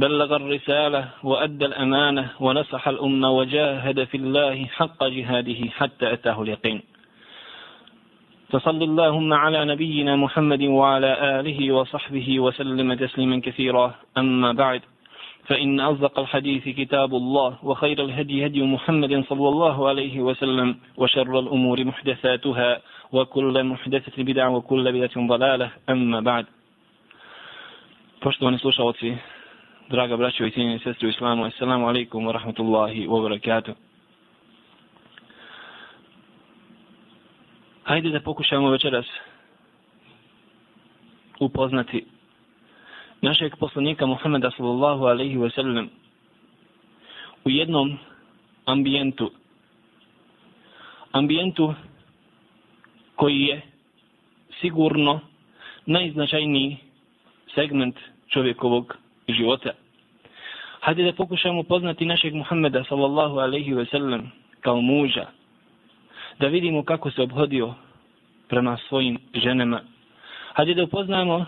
بلغ الرسالة وأدى الأمانة ونصح الأمة وجاهد في الله حق جهاده حتى أتاه اليقين. فصل اللهم على نبينا محمد وعلى آله وصحبه وسلم تسليما كثيرا. أما بعد فإن أصدق الحديث كتاب الله وخير الهدي هدي محمد صلى الله عليه وسلم وشر الأمور محدثاتها وكل محدثة بدعة وكل بدعة ضلالة. أما بعد Poštovani slušalci, draga braćo i cijenjeni sestri u islamu, assalamu alaikum wa rahmatullahi wa barakatuh. Hajde da pokušamo večeras upoznati našeg poslanika Muhammeda sallallahu alaihi wa sallam u jednom ambijentu ambijentu koji je sigurno najznačajniji segment čovjekovog života. Hajde da pokušamo poznati našeg Muhammeda sallallahu alaihi wa sallam kao muža, da vidimo kako se obhodio prema svojim ženama. Hajde da upoznamo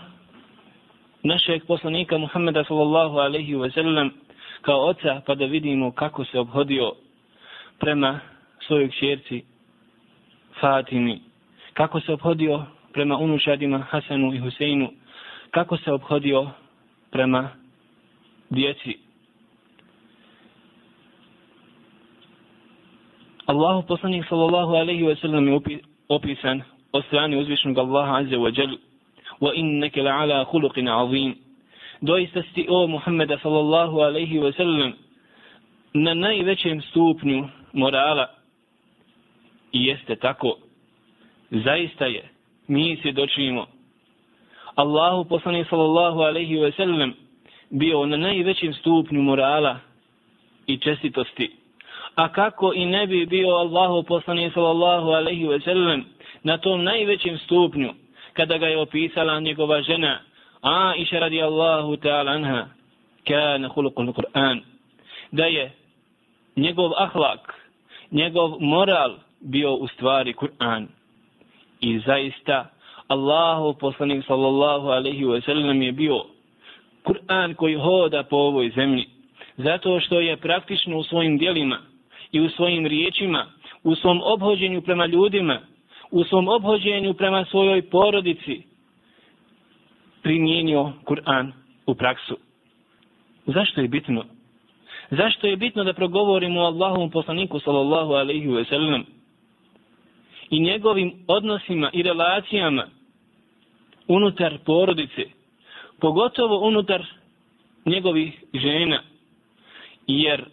našeg poslanika Muhammeda sallallahu alaihi wa sallam kao oca, pa da vidimo kako se obhodio prema svojoj čerci Fatimi, kako se obhodio prema unučadima Hasanu i Huseinu, kako se obhodio prema djeci. Allahu poslanik sallallahu alaihi wa sallam je opisan o strani uzvišnog Allaha azze wa jalu wa inneke la ala azim doista si o Muhammeda sallallahu alaihi wa sallam na najvećem stupnju morala i jeste tako zaista je mi se dočimo. Allahu poslanik sallallahu alaihi wa sallam bio na najvećem stupnju morala i čestitosti. A kako i ne bi bio Allahu poslanik sallallahu alaihi ve sellem na tom najvećem stupnju kada ga je opisala njegova žena Aisha radijallahu ta'ala anha kana khuluqul Qur'an da je njegov ahlak njegov moral bio u stvari Kur'an i zaista Allahu poslanik sallallahu alaihi ve sellem je bio Kur'an koji hoda po ovoj zemlji zato što je praktično u svojim dijelima i u svojim riječima u svom obhođenju prema ljudima u svom obhođenju prema svojoj porodici primijenio Kur'an u praksu. Zašto je bitno? Zašto je bitno da progovorimo o Allahovom poslaniku sallallahu alaihi ve sellem i njegovim odnosima i relacijama unutar porodice, pogotovo unutar njegovih žena, jer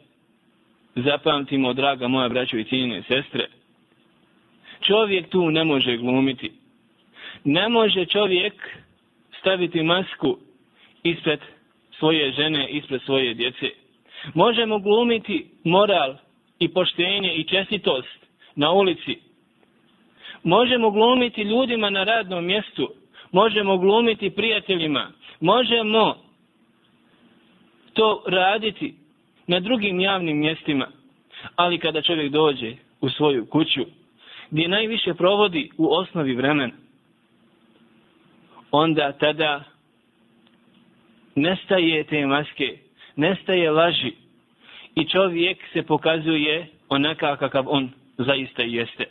zapamtimo, draga moja braćo i cijene sestre, čovjek tu ne može glumiti. Ne može čovjek staviti masku ispred svoje žene, ispred svoje djece. Možemo glumiti moral i poštenje i čestitost na ulici. Možemo glumiti ljudima na radnom mjestu. Možemo glumiti prijateljima. Možemo to raditi na drugim javnim mjestima. Ali kada čovjek dođe u svoju kuću, gdje najviše provodi u osnovi vremen, onda tada nestaje te maske, nestaje laži i čovjek se pokazuje onaka kakav on zaista jeste.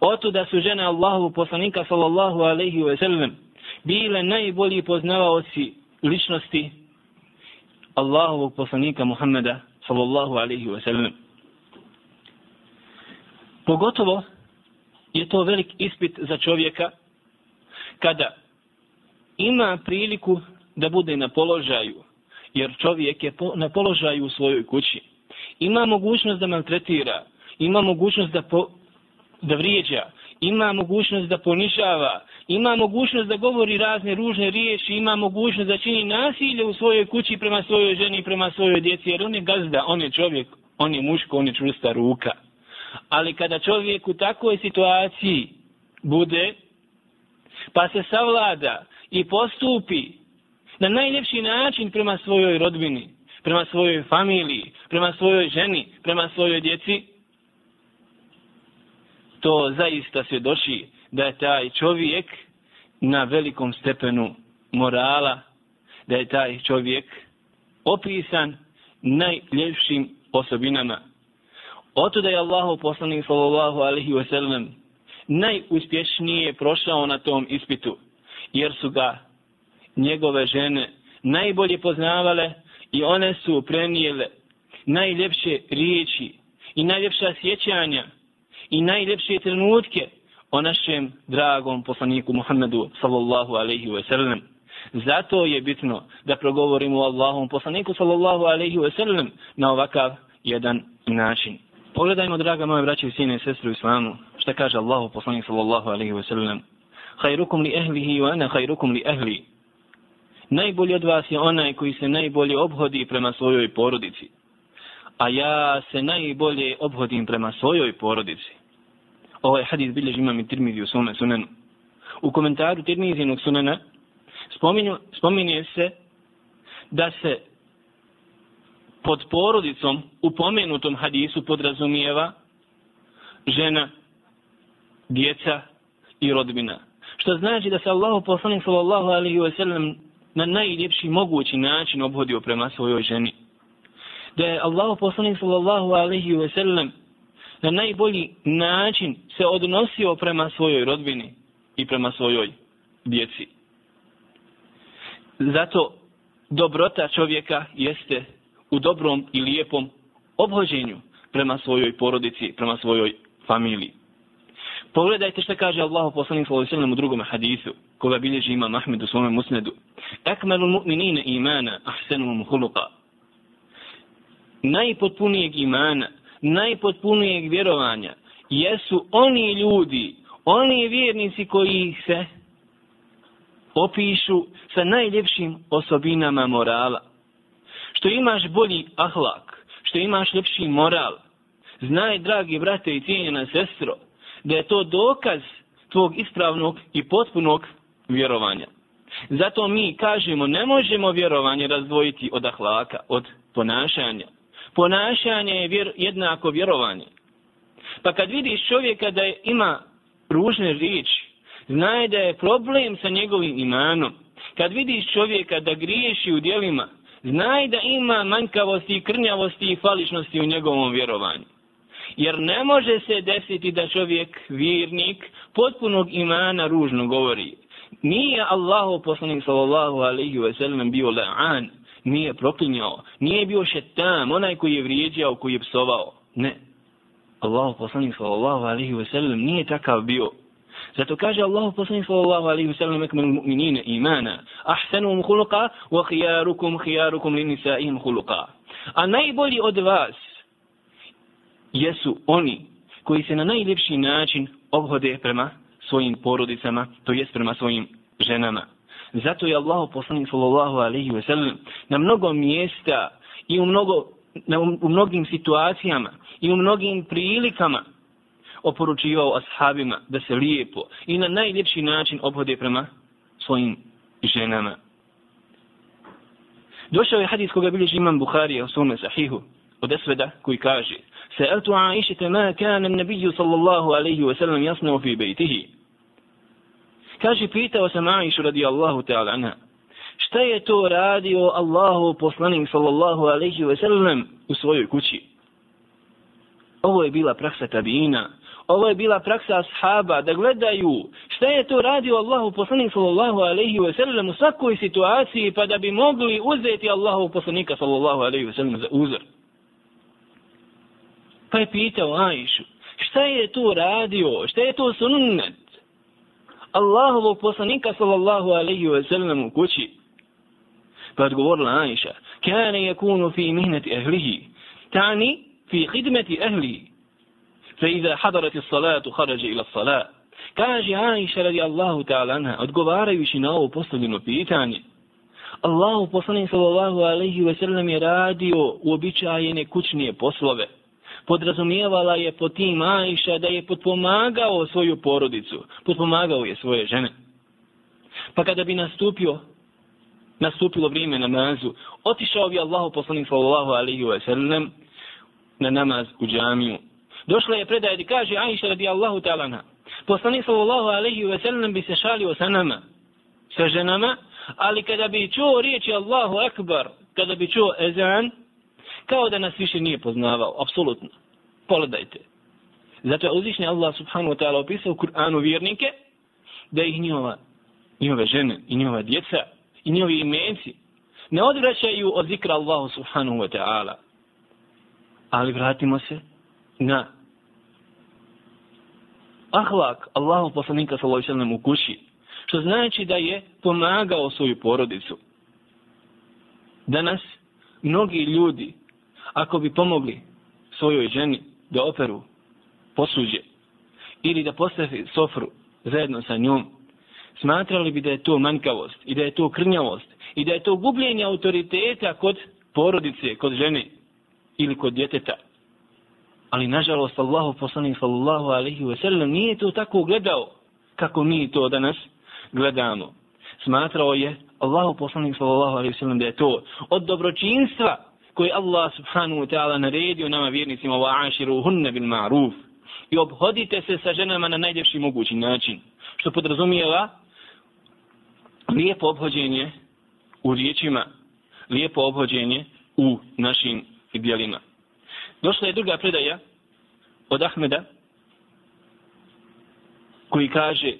Oto da su žene Allahu poslanika sallallahu alaihi wa sallam bile najbolji poznavaoci ličnosti Allahovog poslanika Muhammeda sallallahu alaihi wa sallam. Pogotovo je to velik ispit za čovjeka kada ima priliku da bude na položaju, jer čovjek je na položaju u svojoj kući. Ima mogućnost da maltretira, ima mogućnost da, po, da vrijeđa, ima mogućnost da ponižava, ima mogućnost da govori razne ružne riječi, ima mogućnost da čini nasilje u svojoj kući prema svojoj ženi prema svojoj djeci, jer on je gazda, on je čovjek, on je muško, on je čvrsta ruka. Ali kada čovjek u takvoj situaciji bude, pa se savlada i postupi na najljepši način prema svojoj rodbini, prema svojoj familiji, prema svojoj ženi, prema svojoj djeci, to zaista se doši da je taj čovjek na velikom stepenu morala, da je taj čovjek opisan najljepšim osobinama. Oto da je Allahu poslanik sallallahu alaihi wa sallam najuspješnije prošao na tom ispitu, jer su ga njegove žene najbolje poznavale i one su prenijele najljepše riječi i najljepša sjećanja i najljepše trenutke o našem dragom poslaniku Muhammedu sallallahu alaihi wa sallam. Zato je bitno da progovorimo o Allahom poslaniku sallallahu alaihi wa sallam na ovakav jedan način. Pogledajmo, draga moje braće i sine i sestre u islamu, šta kaže Allahu poslanik sallallahu alaihi wa sallam. Hajrukum li ehlihi wa ana hajrukum li ehli. Najbolji od vas je onaj koji se najbolje obhodi prema svojoj porodici. A ja se najbolje obhodim prema svojoj porodici. Ovaj hadis bilježi imam i tirmizi u svome sunanu. U komentaru tirmizinog sunana spominju, spominje se da se pod porodicom u pomenutom hadisu podrazumijeva žena, djeca i rodbina. Što znači da se Allah poslanik sallallahu alaihi wa sallam na najljepši mogući način obhodio prema svojoj ženi. Da je Allah poslanik sallallahu alaihi wa sallam na najbolji način se odnosio prema svojoj rodbini i prema svojoj djeci. Zato dobrota čovjeka jeste u dobrom i lijepom obhođenju prema svojoj porodici, prema svojoj familiji. Pogledajte što kaže Allah poslanik sallallahu alejhi u drugom hadisu, koga bilježi ima Ahmed u svom musnedu. Akmalu mu'minina imana, ahsanuhum khuluqa. Najpotpunijeg imana, najpotpunijeg vjerovanja jesu oni ljudi, oni vjernici koji se opišu sa najljepšim osobinama morala. Što imaš bolji ahlak, što imaš ljepši moral, znaj, dragi brate i cijenjena sestro, da je to dokaz tvog ispravnog i potpunog vjerovanja. Zato mi kažemo, ne možemo vjerovanje razdvojiti od ahlaka, od ponašanja. Ponašanje je vjer, jednako vjerovanje. Pa kad vidiš čovjeka da je, ima ružne riječi, znaje da je problem sa njegovim imanom. Kad vidiš čovjeka da griješi u dijelima, znaj da ima manjkavosti, krnjavosti i faličnosti u njegovom vjerovanju. Jer ne može se desiti da čovjek, vjernik, potpunog imana ružno govori. Nije Allahu poslanik sallallahu alaihi ve sellem bio la'an, nije proklinjao, nije bio šetam, onaj koji je vrijeđao, koji je psovao. Ne. Allahu poslanik sallallahu alaihi wa sallam nije takav bio. Zato kaže Allahu poslanik sallallahu alaihi wa sallam ekmel mu'minine imana, ahsanum khuluqa, wa khijarukum khijarukum linisaihim nisaihim. A najbolji od vas jesu oni koji se na najljepši način obhode prema svojim porodicama, to jest prema svojim ženama. Zato je Allah poslanik sallallahu alaihi wa sallam na mnogo mjesta i u, mnogo, na, u mnogim situacijama i u mnogim prilikama oporučivao ashabima da se lijepo i na najljepši način obhode prema svojim ženama. Došao je hadis koga bilježi imam Bukhari u svome sahihu od Esveda koji kaže سألت عائشة kana an-nabiy sallallahu alayhi wa sallam يصنع fi baytihi Kaže, pitao sam Aishu radijallahu ta'ala anha, šta je to radio Allahu poslanik sallallahu alaihi wa sallam u svojoj kući? Ovo je bila praksa tabina, ovo je bila praksa ashaba, da gledaju šta je to radio Allahu poslanik sallallahu alaihi wa sallam u svakoj situaciji, pa da bi mogli uzeti Allahu poslanika sallallahu alaihi wa sallam za uzor. Pa je pitao Aishu, šta je to radio, šta je to sunnet? Allahovog poslanika sallallahu alaihi wa sallam u kući. Pa odgovorila Aisha, kane yakunu fi mihneti ahlihi, tani fi hidmeti ehlihi. Fa iza hadarati salatu harađe ila salat. Kaže Aisha radi Allahu ta'ala anha, odgovarajući na ovo postavljeno pitanje, Allahu poslanik sallallahu alaihi ve sellem je radio uobičajene kućnije poslove. Podrazumijevala je po tim Ajša da je potpomagao svoju porodicu, potpomagao je svoje žene. Pa kada bi nastupio, nastupilo vrijeme namazu, otišao bi Allahu poslanik sallallahu alaihi ve sellem na namaz u džamiju. Došla je predaj i kaže Ajša radi Allahu ta'ala Poslanik sallallahu alaihi ve sellem bi se šalio sa nama, sa ženama, ali kada bi čuo riječi Allahu akbar, kada bi čuo ezan, kao da nas više nije poznavao, apsolutno. Pogledajte. Zato je uzvišnji Allah subhanahu wa ta'ala opisao u Kur'anu vjernike, da ih njihova, njihove žene i njihova djeca i njihovi imenci ne odvraćaju od zikra Allahu subhanahu wa ta'ala. Ali vratimo se na ahlak Allahu poslanika sallallahu alejhi ve sellem u kući što znači da je pomagao svoju porodicu. Danas mnogi ljudi, ako bi pomogli svojoj ženi da operu posuđe ili da postavi sofru zajedno sa njom, smatrali bi da je to manjkavost i da je to krnjavost i da je to gubljenje autoriteta kod porodice, kod žene ili kod djeteta. Ali nažalost Allahu poslanik sallallahu alaihi wa sallam nije to tako gledao kako mi to danas gledamo. Smatrao je Allahu poslanik sallallahu alejhi ve sellem da je to od dobročinstva koji Allah subhanahu wa ta'ala naredio nama vjernicima wa ashiruhunna bil ma'ruf. I obhodite se sa ženama na najljepši mogući način. Što podrazumijeva lijepo obhođenje u riječima lijepo obhođenje u našim dijelima došla je druga predaja od Ahmeda koji kaže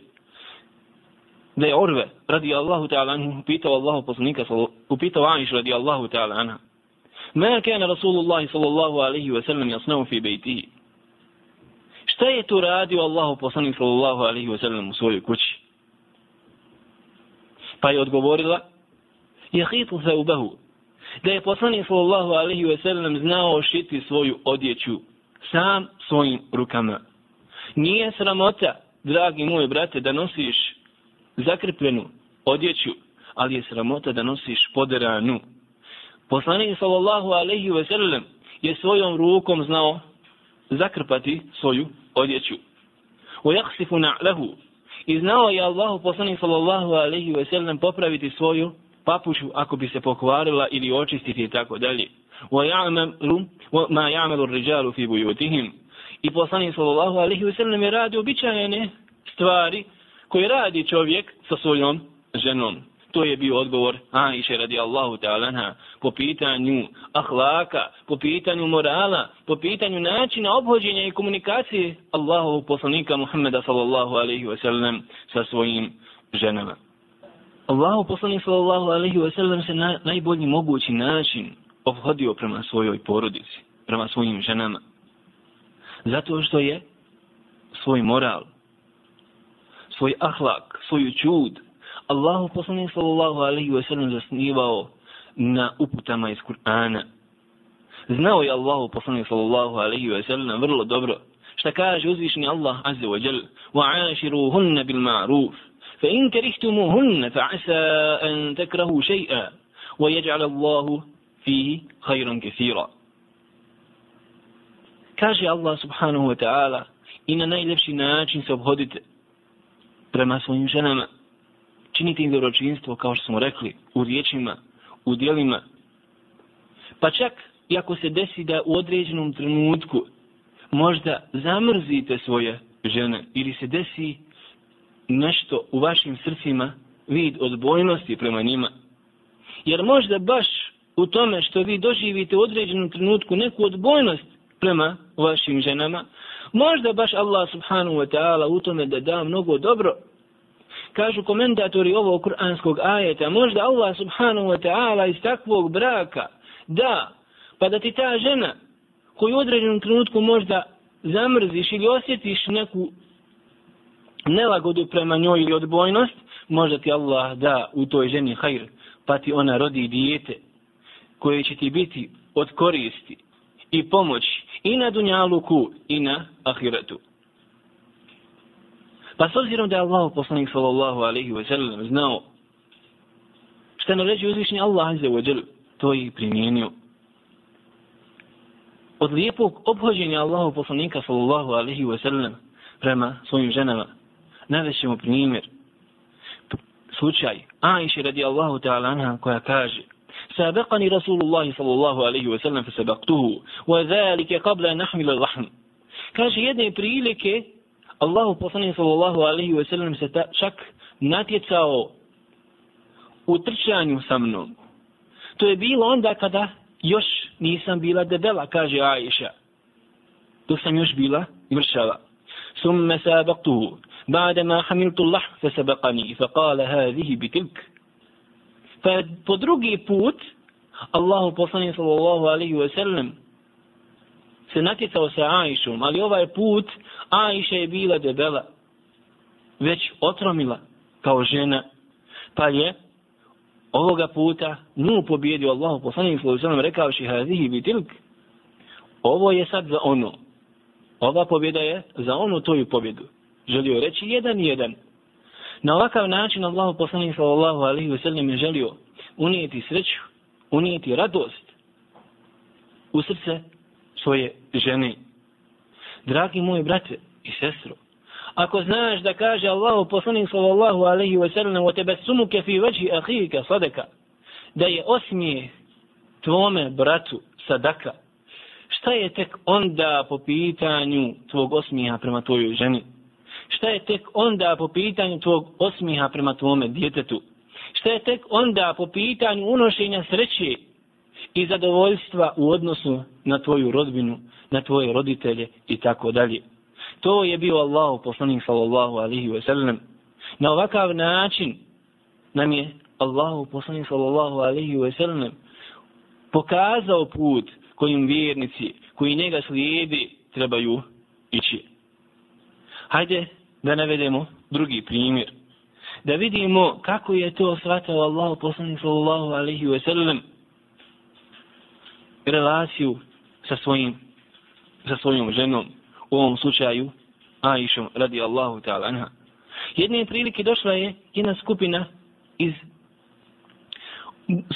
da je Orve radi Allahu ta'ala anhu upitao Allahu poslanika upitao Aisha radi Allahu ta'ala anha ma kana Rasulullah sallallahu alaihi wa sallam jasnavu fi bejtihi šta je tu radio Allahu poslanik sallallahu alaihi wa sallam u svojoj kući? Pa je odgovorila jahitu se ubahu da je poslanik sallallahu alaihi wa sallam znao šiti svoju odjeću sam svojim rukama. Nije sramota dragi moj brate da nosiš zakrpljenu odjeću, ali je sramota da nosiš poderanu. Poslanik sallallahu alaihi ve sellem je svojom rukom znao zakrpati svoju odjeću. O jaksifu na'lehu. I znao je Allahu poslanik sallallahu alaihi ve sellem popraviti svoju papuću ako bi se pokvarila ili očistiti i tako dalje. Wa ya'malu ma ya'malu ar-rijalu fi buyutihim. I poslanik sallallahu alaihi ve sellem je radio običajene stvari koje radi čovjek sa svojom ženom. To je bio odgovor Aisha radijallahu Allahu po pitanju ahlaka, po pitanju morala, po pitanju načina obhođenja i komunikacije Allahovog poslanika Muhammeda sallallahu alaihi wa sallam sa svojim ženama. Allahu poslanik sallallahu alaihi wa sallam se na najbolji mogući način obhodio prema svojoj porodici, prema svojim ženama. Zato što je svoj moral, svoj ahlak, svoju čud, Allahu poslanik sallallahu alaihi wa sallam zasnivao na uputama iz Kur'ana. Znao je Allahu poslanik sallallahu alaihi wa sallam vrlo dobro šta kaže uzvišni Allah azza wa jal وعاشروهن بالمعروف فإن كرهتموهن فعسى أن تكرهوا شيئا ويجعل الله فيه خيرا كثيرا kaže Allah subhanahu wa ta'ala i na najlepši način se obhodite prema svojim ženama. Činite im dobročinstvo, kao što smo rekli, u riječima, u dijelima. Pa čak i ako se desi da u određenom trenutku možda zamrzite svoje žene ili se desi nešto u vašim srcima vid odbojnosti prema njima. Jer možda baš u tome što vi doživite u određenom trenutku neku odbojnost prema vašim ženama, Možda baš Allah subhanahu wa ta'ala u tome da da mnogo dobro. Kažu komentatori ovog kuranskog ajeta, možda Allah subhanahu wa ta'ala iz takvog braka da, pa da ti ta žena koju u određenom trenutku možda zamrziš ili osjetiš neku nelagodu prema njoj ili odbojnost, možda ti Allah da u toj ženi hajr, pa ti ona rodi dijete koje će ti biti od koristi i pomoći i na dunjaluku i na ahiretu. Pa s obzirom da je Allah poslanik sallallahu alaihi wa sallam znao Šta naređuje uzvišnji Allah azza wa jal, to je primijenio. Od lijepog obhođenja Allahu poslanika sallallahu alaihi wa sallam prema svojim ženama, navešćemo primjer. Slučaj, Aisha radijallahu ta'ala anha koja kaže, سابقني رسول الله صلى الله عليه وسلم فسبقته وذلك قبل أن نحمل الرحم kaže jedne prilike Allahu poslanik sallallahu alaihi ve sellem se ta, čak natjecao u trčanju sa mnom. To je bilo onda kada još nisam bila debela, kaže Aisha. To sam još bila vršava. Summa sabaktuhu. Ba'dama hamiltu lah fe sabakani. Fa bitilk. Pa po drugi put, Allahu poslanik sallallahu alaihi ve sellem se natjecao sa Ajšom, ali ovaj put Ajša je bila debela, već otromila kao žena, pa je ovoga puta nju pobjedio Allahu poslanik sallallahu alejhi ve rekavši hazihi bitilk, ovo je sad za ono. Ova pobjeda je za onu toju pobjedu. Želio reći jedan jedan. Na ovakav način Allahu poslanik sallallahu alejhi ve sellem je želio unijeti sreću, unijeti radost u srce svoje ženi. Dragi moji brate i sestro, ako znaš da kaže Allahu poslanik sallallahu alejhi ve sellem tebe tabassumuka fi wajhi akhika sadaka da je osmije tvome bratu sadaka šta je tek onda po pitanju tvog osmijeha prema tvojoj ženi šta je tek onda po pitanju tvog osmiha prema tvome djetetu? Šta je tek onda po pitanju unošenja sreće i zadovoljstva u odnosu na tvoju rodbinu, na tvoje roditelje i tako dalje. To je bio Allah, poslanik sallallahu alihi wa sallam. Na ovakav način nam je Allah, poslanik sallallahu alihi wa sallam, pokazao put kojim vjernici, koji njega slijedi, trebaju ići. Hajde da navedemo drugi primjer. Da vidimo kako je to shvatao Allah poslanik sallallahu alihi wa sallam relaciju sa svojim sa svojom ženom u ovom slučaju Aishom radi Allahu ta'ala anha. Jedne prilike došla je jedna skupina iz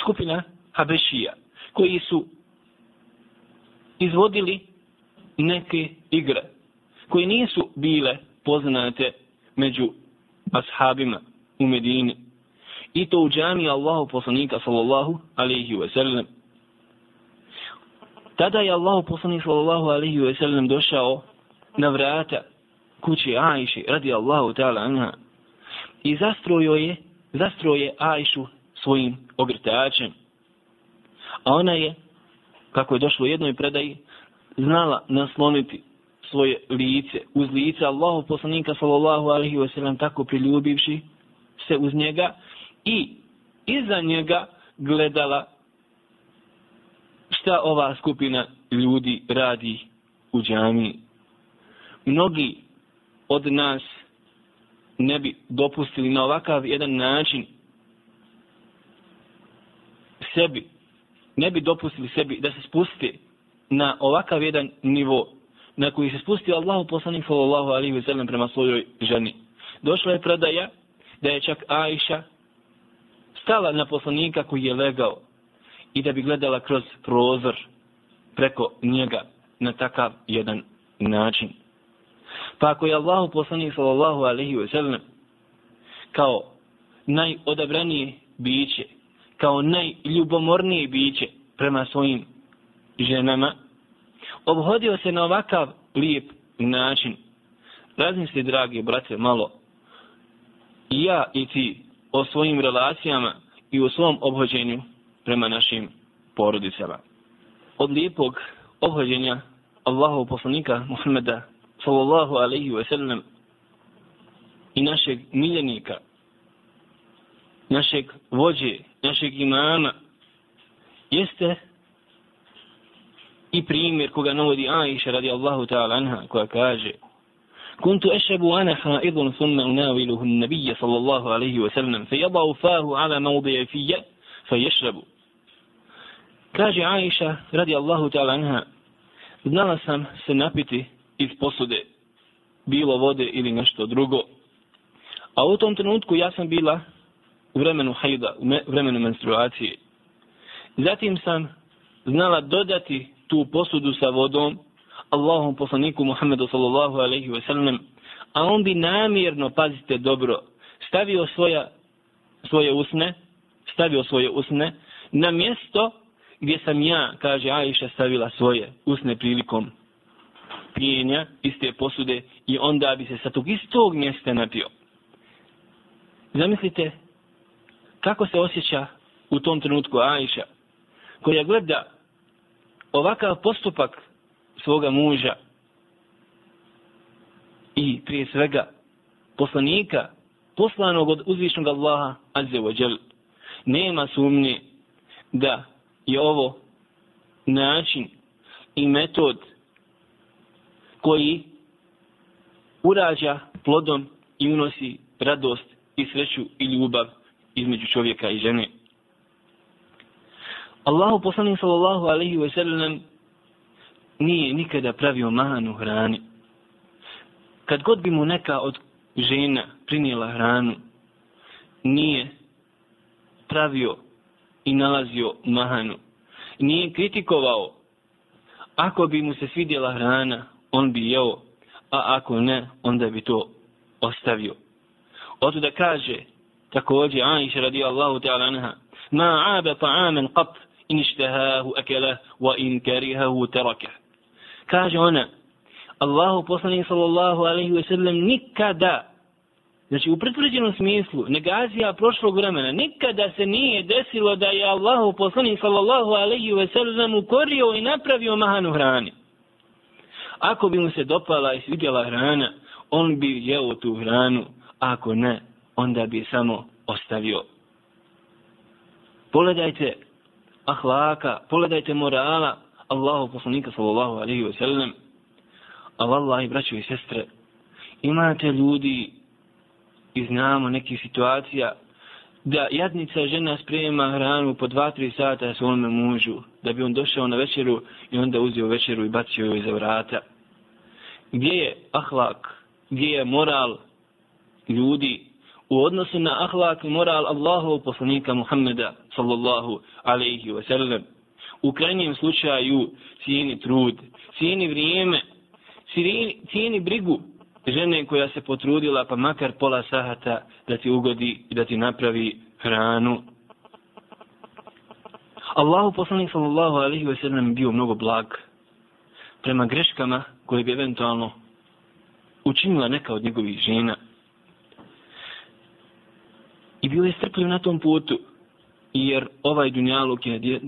skupina Habešija koji su izvodili neke igre koje nisu bile poznate među ashabima u Medini. I to u džami Allahu poslanika sallallahu alaihi wa sallam. Tada je Allahu poslanik sallallahu alaihi wa sallam došao na vrata kuće Ajše radi Allahu ta'ala anha i zastrojo je, zastroje Ajšu svojim ogrtačem. A ona je, kako je došlo u jednoj predaji, znala nasloniti svoje lice, uz lice Allahu poslanika sallallahu alaihi wa sallam tako priljubivši se uz njega i iza njega gledala šta ova skupina ljudi radi u džami. Mnogi od nas ne bi dopustili na ovakav jedan način sebi, ne bi dopustili sebi da se spusti na ovakav jedan nivo na koji se spustio Allahu poslanik sallallahu alaihi ve sellem prema svojoj ženi. Došla je predaja da je čak Aisha stala na poslanika koji je legao i da bi gledala kroz prozor preko njega na takav jedan način. Pa ako je Allahu poslanik sallallahu alaihi ve sellem kao najodabranije biće, kao najljubomornije biće prema svojim ženama, obhodio se na ovakav lijep način. Razmisli, dragi brate, malo ja i ti o svojim relacijama i o svom obhođenju prema našim porodicama. Od lijepog obhođenja Allahu poslanika Muhammeda sallallahu alaihi wa sallam i našeg miljenika, našeg vođe, našeg imama, jeste i primjer koga navodi Aisha radijallahu ta'ala anha koja kaže كنت أشرب وأنا حائض ثم أناوله النبي صلى الله عليه وسلم فيضع فاه على موضع في فيشرب Kaže Aisha, radi Allahu ta'ala anha, znala sam se napiti iz posude, bilo vode ili nešto drugo. A u tom trenutku ja sam bila u vremenu hajda, u vremenu menstruacije. Zatim sam znala dodati tu posudu sa vodom Allahom poslaniku Muhammedu sallallahu alaihi ve sellem, a on bi namjerno, pazite dobro, stavio svoja, svoje usne, stavio svoje usne na mjesto gdje sam ja, kaže Ajša, stavila svoje usne prilikom pijenja iz te posude i onda bi se sa tog istog mjesta napio. Zamislite kako se osjeća u tom trenutku Ajša, koja gleda ovakav postupak svoga muža i prije svega poslanika poslanog od uzvišnog Allaha azze wa džel nema sumnje da je ovo način i metod koji urađa plodom i unosi radost i sreću i ljubav između čovjeka i žene. Allahu poslanik sallallahu alaihi wa sallam nije nikada pravio manu hrani. Kad god bi mu neka od žena prinijela hranu, nije pravio i nalazio mahanu. Nije kritikovao. Ako bi mu se svidjela hrana, on bi jeo, a ako ne, onda bi to ostavio. Oto da kaže, također Aisha radijallahu ta'ala anha, ma abe ta'amen qat in ištehahu akelah, wa in karihahu terakah. Kaže ona, Allahu poslanik sallallahu alaihi wa sallam nikada Znači, u pretvrđenom smislu, negazija prošlog vremena, nikada se nije desilo da je Allahu poslanik sallallahu alaihi ve sellem ukorio i napravio mahanu hrani. Ako bi mu se dopala i svidjela hrana, on bi jeo tu hranu, ako ne, onda bi samo ostavio. Pogledajte ahlaka, pogledajte morala Allahu poslanika sallallahu alaihi ve sellem. a vallahi, braćo i sestre, imate ljudi i znamo nekih situacija da jadnica žena sprema hranu po dva, tri sata svome mužu, da bi on došao na večeru i onda uzio večeru i bacio joj za vrata. Gdje je ahlak, gdje je moral ljudi u odnosu na ahlak i moral Allahov poslanika Muhammeda sallallahu alaihi wa sallam. U krajnjem slučaju cijeni trud, cijeni vrijeme, cijeni, cijeni brigu žene koja se potrudila pa makar pola sahata da ti ugodi i da ti napravi hranu. Allahu poslanik sallallahu alaihi wa sallam bio mnogo blag prema greškama koje bi eventualno učinila neka od njegovih žena. I bio je strpljiv na tom putu, jer ovaj dunjaluk je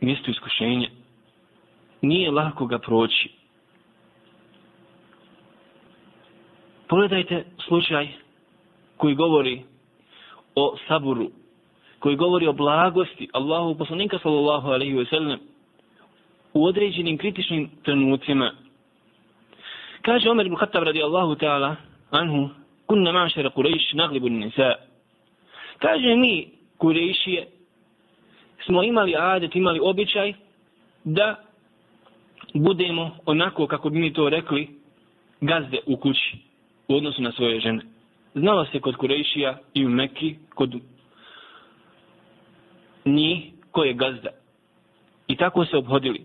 mjesto iskušenja. Nije lako ga proći. Pogledajte slučaj koji govori o saburu, koji govori o blagosti Allahu poslanika sallallahu alaihi wa sallam u određenim kritičnim trenucima. Kaže Omer ibn Khattab radijallahu ta'ala anhu, kunna mašara Quraysh naglibu nisa. Kaže mi, Kurejšije, smo imali adet, imali običaj da budemo onako, kako bi mi to rekli, gazde u kući u odnosu na svoje žene. Znalo se kod Kurejšija i u Mekki, kod njih ko je gazda. I tako se obhodili.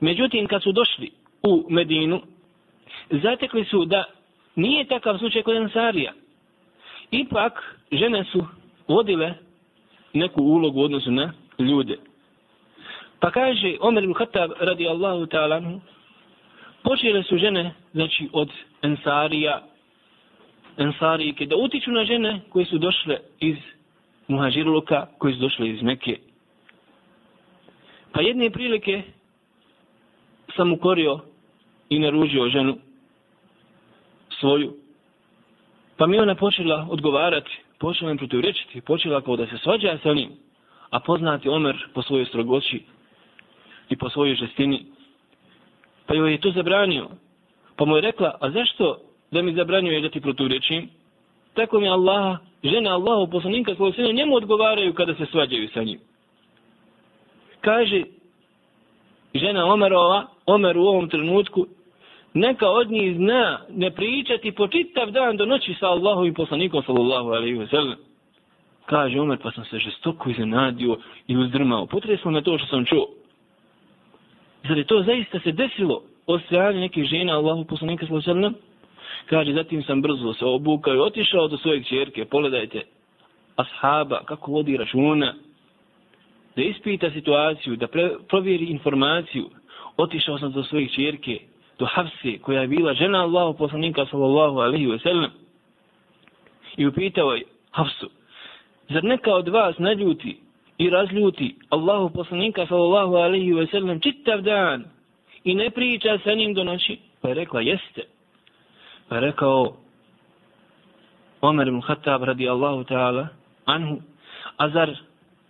Međutim, kad su došli u Medinu, zatekli su da nije takav slučaj kod Ansarija. Ipak, žene su vodile neku ulogu u odnosu na ljude. Pa kaže Omer ibn Khattab radi Allahu ta'ala počele su žene znači od Ensarija Ensarijke da utiču na žene koje su došle iz Muhađirluka, koje su došle iz Mekke. Pa jedne prilike sam ukorio i naružio ženu svoju. Pa mi ona počela odgovarati, počela im protivrečiti, počela kao da se svađa sa njim, a poznati Omer po svojoj strogoći i po svojoj žestini. Pa joj je to zabranio. Pa mu je rekla, a zašto da mi zabranjuje da ti proturečim? Tako mi Allaha, žene Allahu poslanika svoje sine njemu odgovaraju kada se svađaju sa njim. Kaže žena Omerova, Omer u ovom trenutku, neka od njih zna ne pričati po čitav dan do noći sa Allahom i poslanikom sallallahu alaihi wa sallam. Kaže Omer, pa sam se žestoko iznenadio i uzdrmao. Potreslo me to što sam čuo. Zar je to zaista se desilo od strane nekih žena Allahu poslanika sallallahu Kaže, zatim sam brzo se obukao i otišao do svoje čerke. Pogledajte, ashaba, kako vodi računa, da ispita situaciju, da pre, provjeri informaciju. Otišao sam do svojih čerke, do Hafse, koja je bila žena Allahu poslanika sallallahu alaihi wa sallam. I upitao je Hafsu, zar neka od vas ne ljuti i razljuti Allahu poslanika sallallahu alaihi wa sallam čitav dan i ne priča sa njim do noći? Pa je rekla, jeste. Pa rekao Omer ibn Khattab radi Allahu ta'ala anhu, a zar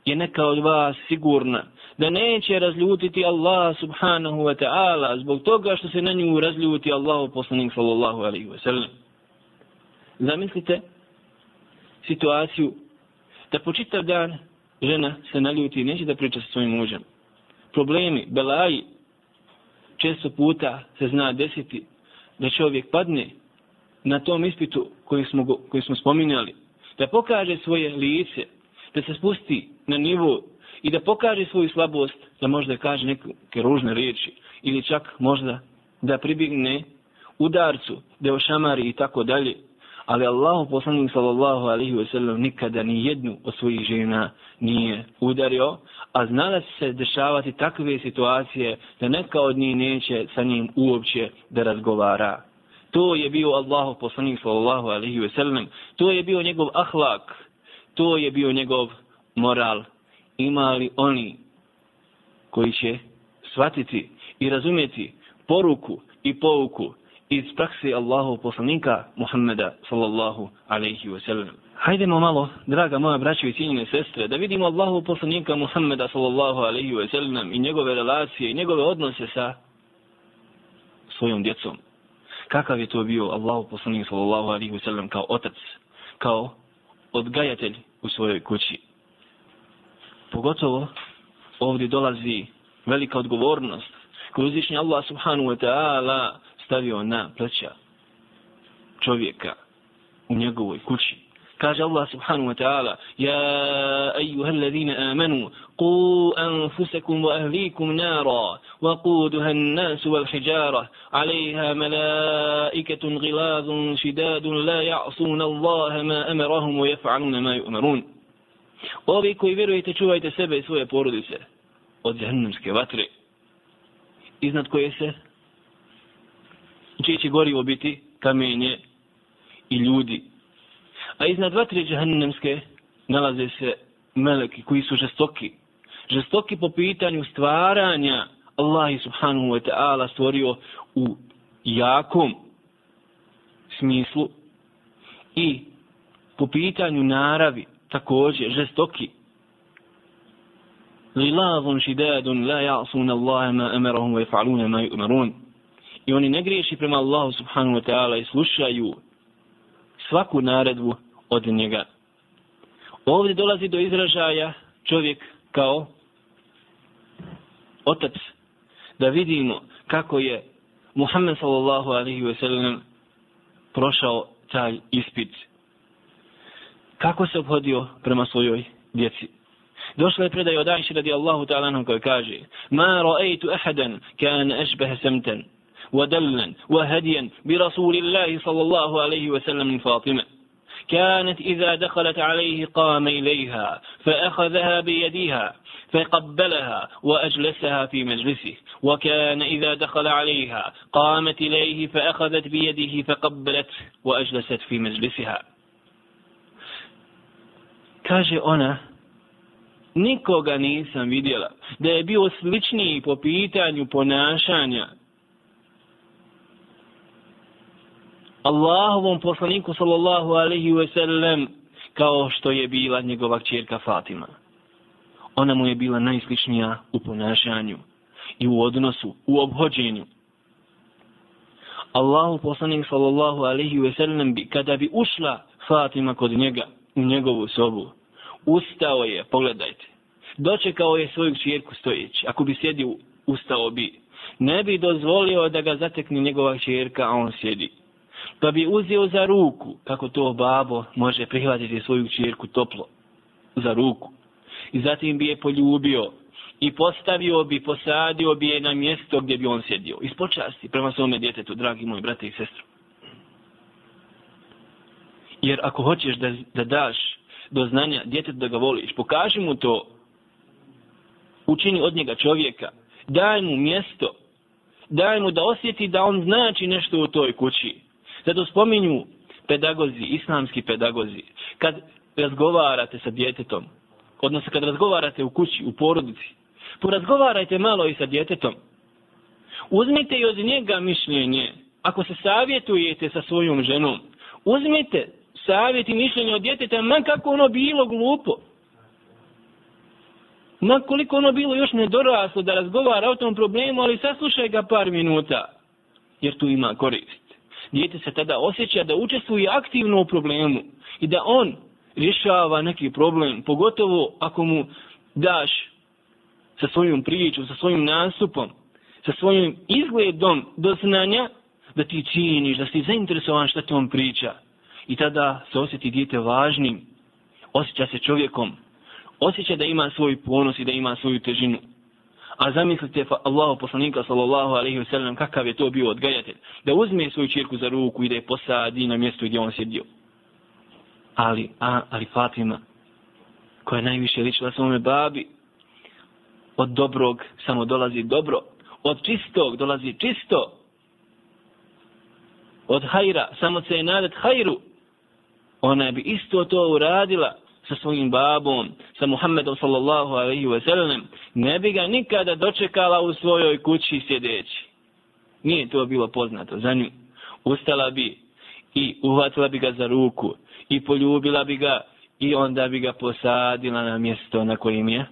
je neka od vas sigurna da neće razljutiti Allah subhanahu wa ta'ala zbog toga što se na nju razljuti Allahu poslanik sallallahu alaihi wa sallam. Zamislite situaciju da po čitav dan žena se naljuti i neće da priča sa svojim mužem. Problemi, belaji, često puta se zna desiti da čovjek padne na tom ispitu koji smo, koji smo spominjali, da pokaže svoje lice, da se spusti na nivu i da pokaže svoju slabost, da možda kaže neke ružne riječi ili čak možda da pribigne udarcu, da ošamari i tako dalje. Ali Allah poslanik sallallahu alaihi wa sallam nikada ni jednu od svojih žena nije udario, a znala se dešavati takve situacije da neka od njih neće sa njim uopće da razgovara. To je bio Allahov poslanik sallallahu alaihi wa sallam, to je bio njegov ahlak, to je bio njegov moral. Imali oni koji će shvatiti i razumjeti poruku i pouku iz prakse Allahov poslanika Muhammeda sallallahu alaihi wa sallam. Hajdemo malo, draga moja braća i cijenjene sestre, da vidimo Allahu poslanika Muhammeda sallallahu alaihi wa sallam i njegove relacije i njegove odnose sa svojom djecom. Kakav je to bio Allahu poslanik sallallahu alaihi wasallam kao otac, kao odgajatelj u svojoj kući. Pogotovo ovdje dolazi velika odgovornost koju uzvišnji Allah subhanahu wa ta'ala stavio na pleća čovjeka u njegovoj kući. Kaže Allah subhanahu wa ta'ala Ja ejuha alladhina amanu Qu anfusakum wa ahlikum nara Wa quduha an-nasu wal hijara Alayha malaikatun ghilazun shidadun La ya'suna Allaha ma amarahum Wa yaf'aluna ma yu'marun Ovi koji vjerujete čuvajte sebe i svoje porodice Od jahannamske vatre Iznad koje se čije će gorivo biti kamenje i ljudi. A iznad vatre džahennemske nalaze se meleki koji su žestoki. Žestoki po pitanju stvaranja Allah subhanahu wa ta'ala stvorio u jakom smislu i po pitanju naravi također žestoki. Lilazun šidadun la ja'sun Allahe ma emerahum wa fa'aluna ma yu'marun i oni ne griješi prema Allahu subhanahu wa ta'ala i slušaju svaku naredbu od njega. Ovdje dolazi do izražaja čovjek kao otac da vidimo kako je Muhammed sallallahu alaihi wa sallam prošao taj ispit. Kako se obhodio prema svojoj djeci. Došla je predaj od Aisha radi Allahu ta'ala koji kaže Ma ra'aytu ahadan kan ašbeha samtan ودلا وهديا برسول الله صلى الله عليه وسلم من فاطمة. كانت إذا دخلت عليه قام إليها فأخذها بيدها فقبلها وأجلسها في مجلسه. وكان إذا دخل عليها قامت إليه فأخذت بيده فقبلته وأجلست في مجلسها. Kaže ona nikoga nisam vidjela. Da je bio sličniji po pitanju ponašanja Allahovom poslaniku sallallahu alaihi ve sellem kao što je bila njegova čerka Fatima. Ona mu je bila najsličnija u ponašanju i u odnosu, u obhođenju. Allahu poslanik sallallahu alaihi ve sellem bi, kada bi ušla Fatima kod njega u njegovu sobu, ustao je, pogledajte, dočekao je svoju čerku stojeći. Ako bi sjedio, ustao bi. Ne bi dozvolio da ga zatekne njegova čerka, a on sjedi pa bi uzeo za ruku, kako to babo može prihvatiti svoju čirku toplo, za ruku. I zatim bi je poljubio i postavio bi, posadio bi je na mjesto gdje bi on sjedio. Iz počasti prema svome djetetu, dragi moji brate i sestre. Jer ako hoćeš da, da daš do znanja djetetu da ga voliš, pokaži mu to, učini od njega čovjeka, daj mu mjesto, daj mu da osjeti da on znači nešto u toj kući. Zato spominju pedagozi, islamski pedagozi, kad razgovarate sa djetetom, odnosno kad razgovarate u kući, u porodici, porazgovarajte malo i sa djetetom. Uzmite i od njega mišljenje. Ako se savjetujete sa svojom ženom, uzmite savjet i mišljenje od djeteta, man kako ono bilo glupo. Ma koliko ono bilo još nedoraslo da razgovara o tom problemu, ali saslušaj ga par minuta, jer tu ima korist. Dijete se tada osjeća da učestvuje aktivno u problemu i da on rješava neki problem, pogotovo ako mu daš sa svojom pričom, sa svojim nastupom, sa svojim izgledom do znanja, da ti činiš, da si zainteresovan šta ti on priča. I tada se osjeti dijete važnim, osjeća se čovjekom, osjeća da ima svoj ponos i da ima svoju težinu. A zamislite Allahu poslanika sallallahu alejhi ve sellem kakav je to bio odgajatelj. Da uzme svoju ćerku za ruku i da je posadi na mjesto gdje on sjedio. Ali a ali Fatima koja je najviše ličila svome babi od dobrog samo dolazi dobro. Od čistog dolazi čisto. Od hajra samo se je nadat hajru. Ona bi isto to uradila sa svojim babom, sa Muhammedom sallallahu alaihi wa sallam, ne bi ga nikada dočekala u svojoj kući sjedeći. Nije to bilo poznato za nju. Ustala bi i uhvatila bi ga za ruku i poljubila bi ga i onda bi ga posadila na mjesto na kojim je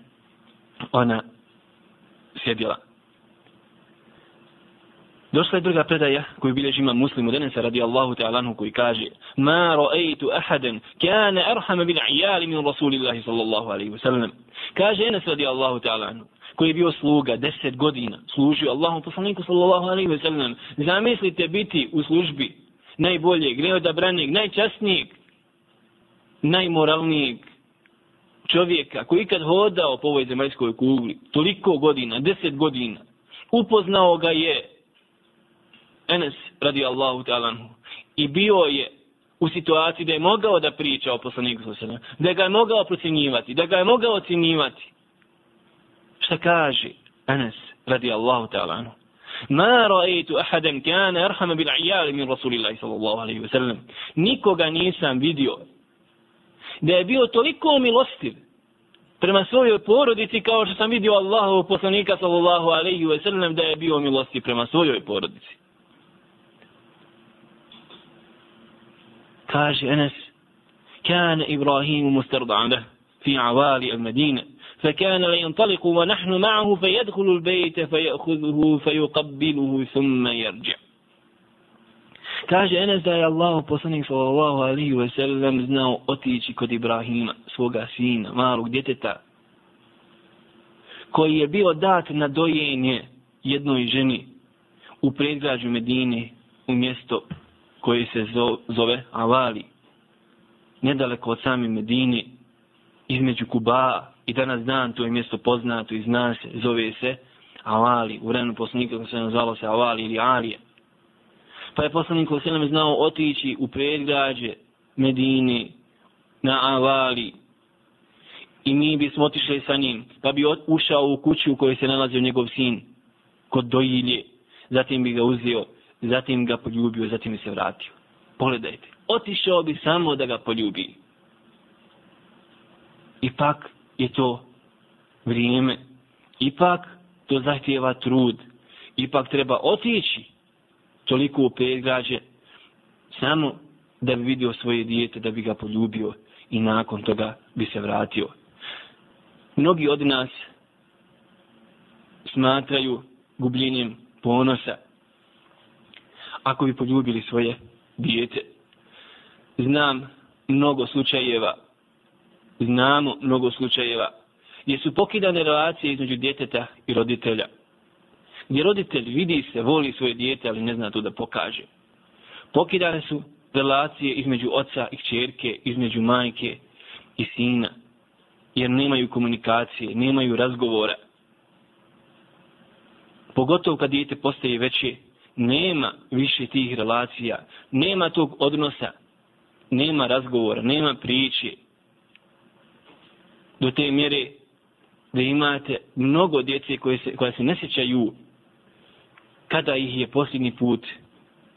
ona sjedila. Došla je druga predaja koju bilježi ima muslim u denesa radi Allahu ta'ala anhu koji kaže Ma ro'ejtu ahaden kane arhama bil ijali min Rasulillahi sallallahu alaihi wasallam. Kaže Enes radi Allahu ta'ala anhu koji je bio sluga deset godina, služio Allahu poslaniku sallallahu alaihi wasallam. Zamislite biti u službi najboljeg, neodabranijeg, najčasnijeg, najmoralnijeg čovjeka koji kad hodao po ovoj zemaljskoj kugli, toliko godina, deset godina, upoznao ga je Enes radi Allahu talanhu. i bio je u situaciji da je mogao da priča o poslaniku sallallahu da ga je mogao procjenjivati, da ga je mogao ocjenjivati. Šta kaže Enes radi Allahu ta'ala Ma ra'aytu ahadan kana arhama bil iyal min Rasulillahi sallallahu alejhi ve sellem. Nikoga nisam vidio da je bio toliko milostiv prema svojoj porodici kao što sam vidio Allahu poslanika sallallahu alejhi ve sellem da je bio milostiv prema svojoj porodici. كاش أنس كان إبراهيم مسترضعا له في عوالي المدينة فكان لينطلق ونحن معه فيدخل البيت فيأخذه فيقبله ثم يرجع Kaže Enes da je Allah poslanik sallallahu alaihi wa sallam znao otići kod Ibrahima, svoga sina, malog djeteta, koji je bio dat na dojenje jednoj ženi u predgrađu Medine u mjesto koji se zove Avali, nedaleko od sami Medini, između Kuba i danas dan to je mjesto poznato i zna se, zove se Avali, u vremenu poslanika se nazvalo se Avali ili Alije. Pa je poslanik koji se znao otići u predgrađe Medini na Avali. I mi bismo otišli sa njim, pa bi ušao u kuću u kojoj se nalazio njegov sin kod dojilje, zatim bi ga uzio zatim ga poljubio, zatim se vratio. Pogledajte, otišao bi samo da ga poljubi. Ipak je to vrijeme, ipak to zahtjeva trud, ipak treba otići toliko u predgrađe samo da bi vidio svoje dijete, da bi ga poljubio i nakon toga bi se vratio. Mnogi od nas smatraju gubljenjem ponosa ako bi poljubili svoje dijete. Znam mnogo slučajeva, znamo mnogo slučajeva, gdje su pokidane relacije između djeteta i roditelja. Gdje roditelj vidi se, voli svoje dijete, ali ne zna to da pokaže. Pokidane su relacije između oca i čerke, između majke i sina. jer nemaju komunikacije, nemaju razgovora. Pogotovo kad dijete postaje veće, nema više tih relacija, nema tog odnosa, nema razgovora, nema priče. Do te mjere da imate mnogo djece koje se, koja se ne sjećaju kada ih je posljednji put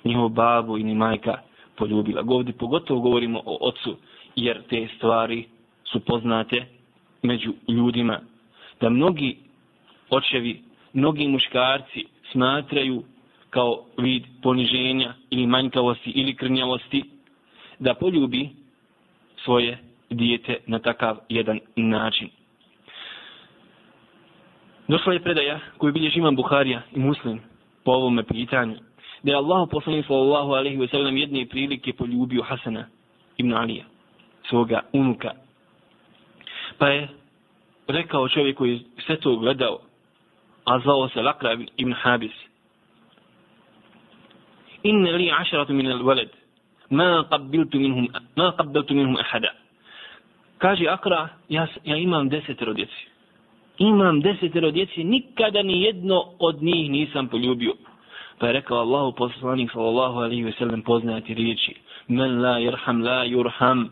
njihov babu ili majka poljubila. Govdi pogotovo govorimo o ocu, jer te stvari su poznate među ljudima. Da mnogi očevi, mnogi muškarci smatraju kao vid poniženja ili manjkavosti ili krnjavosti da poljubi svoje dijete na takav jedan način. Došla je predaja koju bilježi imam Buharija i Muslim po ovome pitanju. Da je Allah poslanik sallallahu alaihi wa sallam jedne prilike poljubio Hasana ibn Alija, svoga unuka. Pa je rekao čovjek koji je sve to gledao, a zvao se Lakra ibn Habis. Inne li ašaratu min al-walad, ma qabbiltu minhum, ma qabbiltu minhum ahada. Kaže Akra, ja, ja imam desetero djeci imam desetero djeci, nikada ni jedno od njih nisam poljubio. Pa je rekao Allahu poslanik sallallahu alaihi ve sellem poznati riječi. Men la yerham la yurham.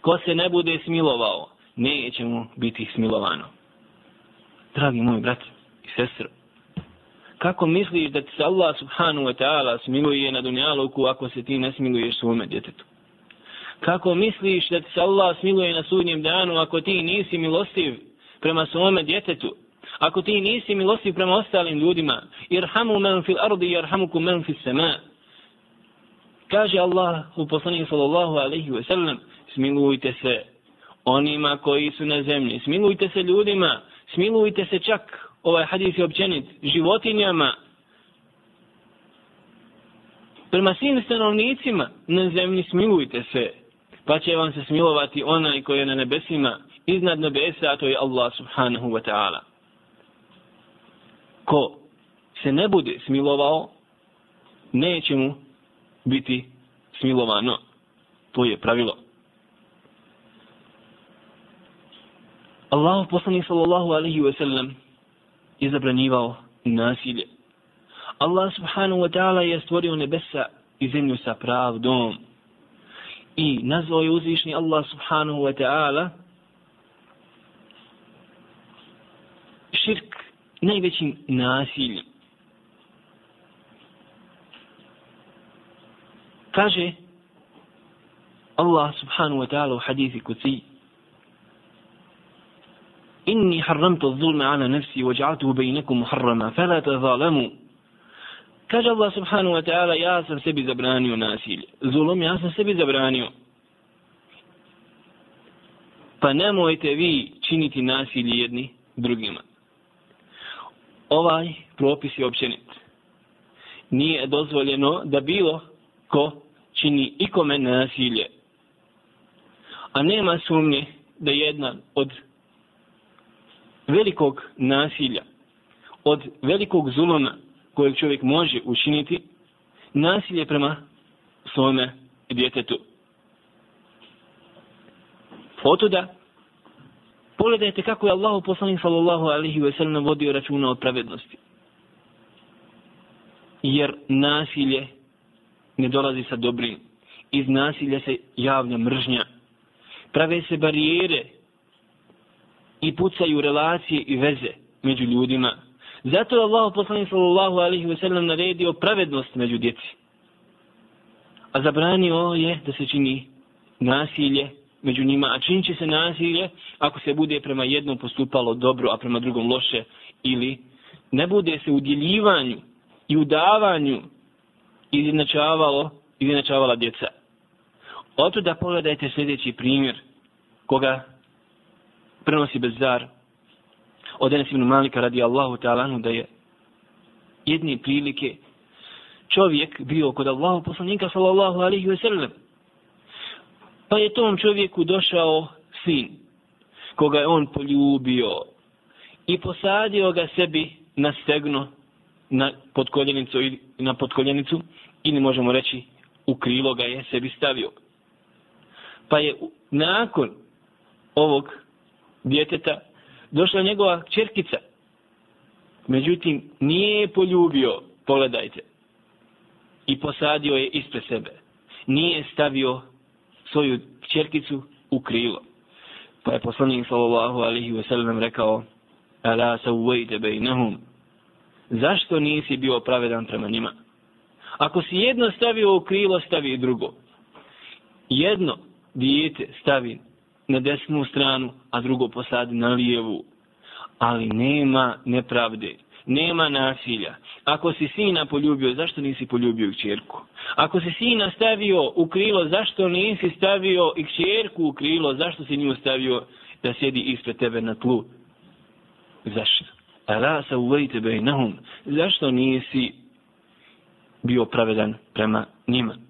Ko se ne bude smilovao, neće mu biti smilovano. Dragi moj brat i sestro, kako misliš da ti se Allah subhanahu wa ta'ala smiluje na dunjaluku ako se ti ne smiluješ svome djetetu? Kako misliš da ti se Allah smiluje na sudnjem danu ako ti nisi milostiv prema svome djetetu, ako ti nisi milostiv prema ostalim ljudima, irhamu men fil ardi, irhamukum men fil sema. Kaže Allah u poslanih sallallahu alaihi wa sallam, smilujte se onima koji su na zemlji, smilujte se ljudima, smilujte se čak, ovaj hadis je općenit, životinjama, prema svim stanovnicima na zemlji smilujte se, pa će vam se smilovati onaj koji je na nebesima, iznad nebesa, a to je Allah subhanahu wa ta'ala. Ko se ne bude smilovao, neće mu biti smilovano. To je pravilo. Allahu poslanik sallallahu alaihi wa sallam je zabranjivao nasilje. Allah subhanahu wa ta'ala je stvorio nebesa i zemlju sa pravdom. I nazvao je uzvišni Allah subhanahu wa ta'ala širk najvećim nasiljem. Kaže Allah subhanahu wa ta'ala u hadithi kuciji Inni harramtu zulme ala nafsi wa ja'atuhu bejnekum muharrama fala tazalamu Kaže Allah subhanahu wa ta'ala ja sam sebi zabranio nasilje. Zulom ja sam sebi zabranio. Pa nemojte vi činiti nasilje jedni drugima ovaj propis je općenit. Nije dozvoljeno da bilo ko čini ikome nasilje. A nema sumnje da jedna od velikog nasilja, od velikog zulona kojeg čovjek može učiniti, nasilje prema svome djetetu. Otuda Pogledajte kako je Allah poslanik sallallahu alaihi wa sallam vodio računa o pravednosti. Jer nasilje ne dolazi sa dobrim. Iz nasilja se javlja mržnja. Prave se barijere i pucaju relacije i veze među ljudima. Zato je Allah poslanik sallallahu alaihi wa sallam naredio pravednost među djeci. A zabranio je da se čini nasilje među njima, a činit će se nasilje ako se bude prema jednom postupalo dobro, a prema drugom loše, ili ne bude se u djeljivanju i u davanju izjednačavalo, izjednačavala djeca. Oto da pogledajte sljedeći primjer koga prenosi Bezar od Enes ibn Malika radi Allahu ta'ala da je jedni prilike čovjek bio kod Allahu poslanika sallallahu alaihi wa sallam Pa je tom čovjeku došao sin, koga je on poljubio i posadio ga sebi na stegno, na podkoljenicu, na podkoljenicu ili možemo reći u krilo ga je sebi stavio. Pa je nakon ovog djeteta, došla njegova čerkica. Međutim, nije je poljubio, pogledajte, i posadio je ispred sebe. Nije stavio svoju čerkicu u krilo. Pa je poslanik sallallahu alihi wasallam rekao, Ala sa uvejte bejnahum, zašto nisi bio pravedan prema njima? Ako si jedno stavio u krilo, stavi drugo. Jedno dijete stavi na desnu stranu, a drugo posadi na lijevu. Ali nema nepravde, nema nasilja. Ako si sina poljubio, zašto nisi poljubio kćerku? Ako si sina stavio u krilo, zašto nisi stavio i kćerku u krilo? Zašto si nju stavio da sjedi ispred tebe na tlu? Zašto? Ala sa uvejte bejnahum. Zašto nisi bio pravedan prema njima?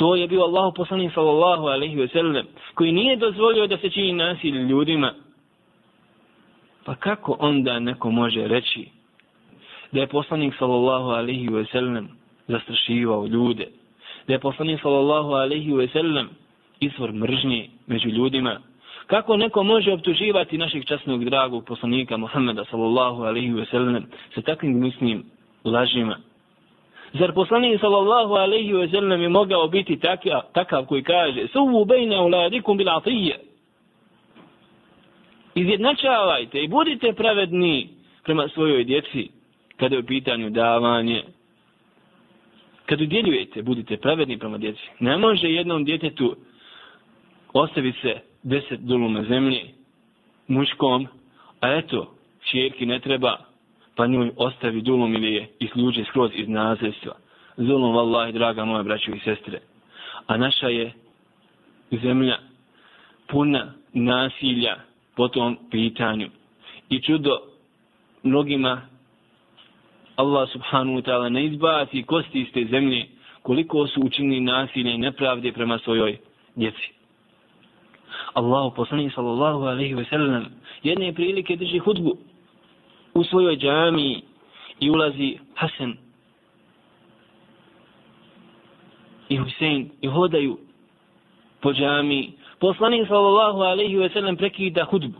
To je bio Allah poslanik sallallahu alaihi ve sellem, koji nije dozvolio da se čini nasilje ljudima. Pa kako onda neko može reći da je poslanik sallallahu alaihi ve sellem zastrašivao ljude, da je poslanik sallallahu alaihi ve sellem izvor mržnje među ljudima, kako neko može optuživati našeg časnog dragog poslanika Muhammeda sallallahu alaihi ve sellem sa takvim gnusnim lažima, Zar poslanik sallallahu alaihi ve sellem je mogao biti takav, takav koji kaže Suvu bejna uladikum bil atije. Izjednačavajte i budite pravedni prema svojoj djeci kada je u pitanju davanje. Kad udjeljujete, budite pravedni prema djeci. Ne može jednom djetetu ostaviti se deset duluma zemlje muškom, a eto, čerki ne treba, pa njoj ostavi dulom ili je isključe skroz iz nazivstva. Zulom, vallahi, draga moja braćo i sestre. A naša je zemlja puna nasilja po tom pitanju. I čudo mnogima Allah subhanahu wa ta'ala ne izbaci kosti iz te zemlje koliko su učinili nasilje i nepravde prema svojoj djeci. Allah poslani sallallahu alaihi wa sallam jedne prilike drži hudbu u svojoj džami i ulazi Hasan i Husein i hodaju po džami. Poslanik sallallahu alaihi ve sellem prekida hudbu.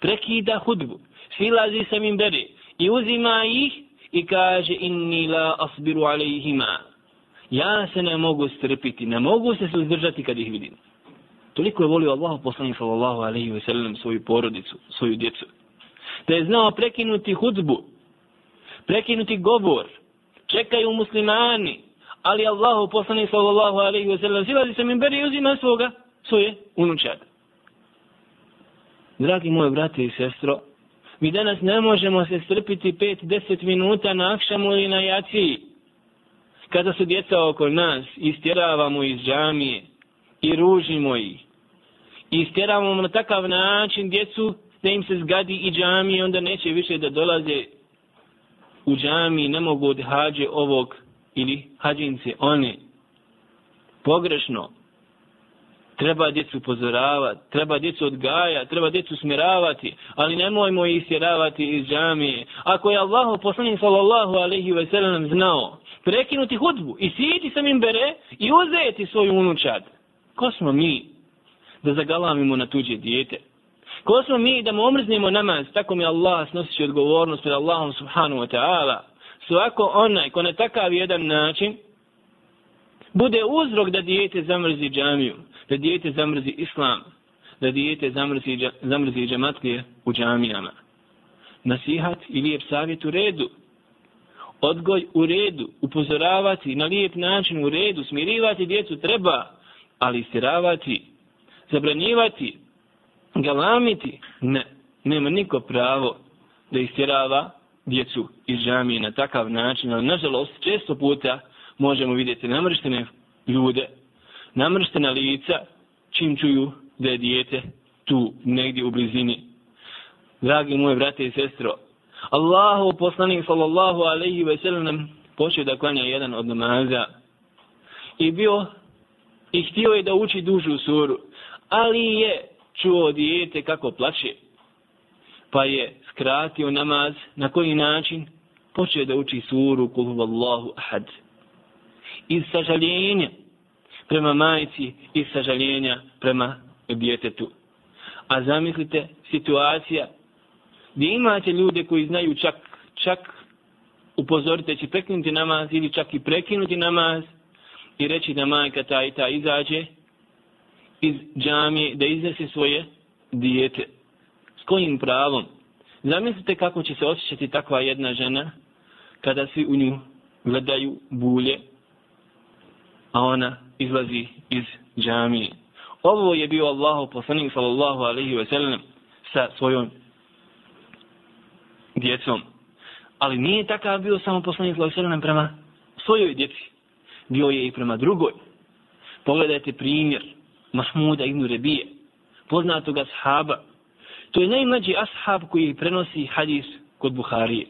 Prekida hudbu. Silazi sa mimberi i uzima ih i kaže inni la asbiru alaihima. Ja se ne mogu strpiti, ne mogu se suzdržati kad ih vidim. Toliko je volio Allah poslanik sallallahu alaihi ve sellem svoju porodicu, svoju djecu da je znao prekinuti hudbu, prekinuti govor, čekaju muslimani, ali Allahu poslani sallallahu alaihi wa sallam silazi se min beri uzima svoga, svoje unučad. Dragi moji brate i sestro, mi danas ne možemo se strpiti 5-10 minuta na akšamu ili na jaciji, kada su djeca oko nas, istjeravamo iz džamije i ružimo ih. Istjeravamo na takav način djecu te im se zgadi i džami, onda neće više da dolaze u džami, ne mogu od hađe ovog ili hađince one. Pogrešno. Treba djecu upozoravati, treba djecu odgaja, treba djecu smiravati, ali nemojmo ih sjeravati iz džamije. Ako je Allah poslanik sallallahu alaihi ve sellem znao prekinuti hudbu i sijeti sam im bere i uzeti svoju unučad. Ko smo mi da zagalamimo na tuđe dijete? Ko smo mi da mu omrznimo namaz, tako mi Allah snosi odgovornost pred Allahom subhanahu wa ta'ala. Svako onaj ko na takav jedan način bude uzrok da dijete zamrzi džamiju, da dijete zamrzi islam, da dijete zamrzi, zamrzi džamatlije u džamijama. Nasihat i lijep savjet u redu. Odgoj u redu, upozoravati na lijep način u redu, smirivati djecu treba, ali istiravati, zabranjivati, galamiti, ne, nema niko pravo da istjerava djecu iz džamije na takav način, ali nažalost često puta možemo vidjeti namrštene ljude, namrštena lica, čim čuju da je dijete tu negdje u blizini. Dragi moje brate i sestro, Allahu poslanik sallallahu alaihi ve sellem počeo da klanja jedan od namaza i bio i htio je da uči dužu suru, ali je čuo dijete kako plaće, pa je skratio namaz, na koji način počeo da uči suru kul huvallahu ahad. Iz sažaljenja prema majici i sažaljenja prema djetetu. A zamislite situacija gdje imate ljude koji znaju čak, čak upozorite će prekinuti namaz ili čak i prekinuti namaz i reći da majka ta i ta izađe iz džamije da iznese svoje dijete. S kojim pravom? Zamislite kako će se osjećati takva jedna žena kada svi u nju gledaju bulje, a ona izlazi iz džamije. Ovo je bio Allahu poslanik sallallahu alaihi ve sellem sa svojom djecom. Ali nije takav bio samo poslanik sallallahu alaihi ve sellem prema svojoj djeci. Bio je i prema drugoj. Pogledajte primjer Mahmuda ibn Rebije, poznatog ashaba. To je najmlađi ashab koji prenosi hadis kod Buharije.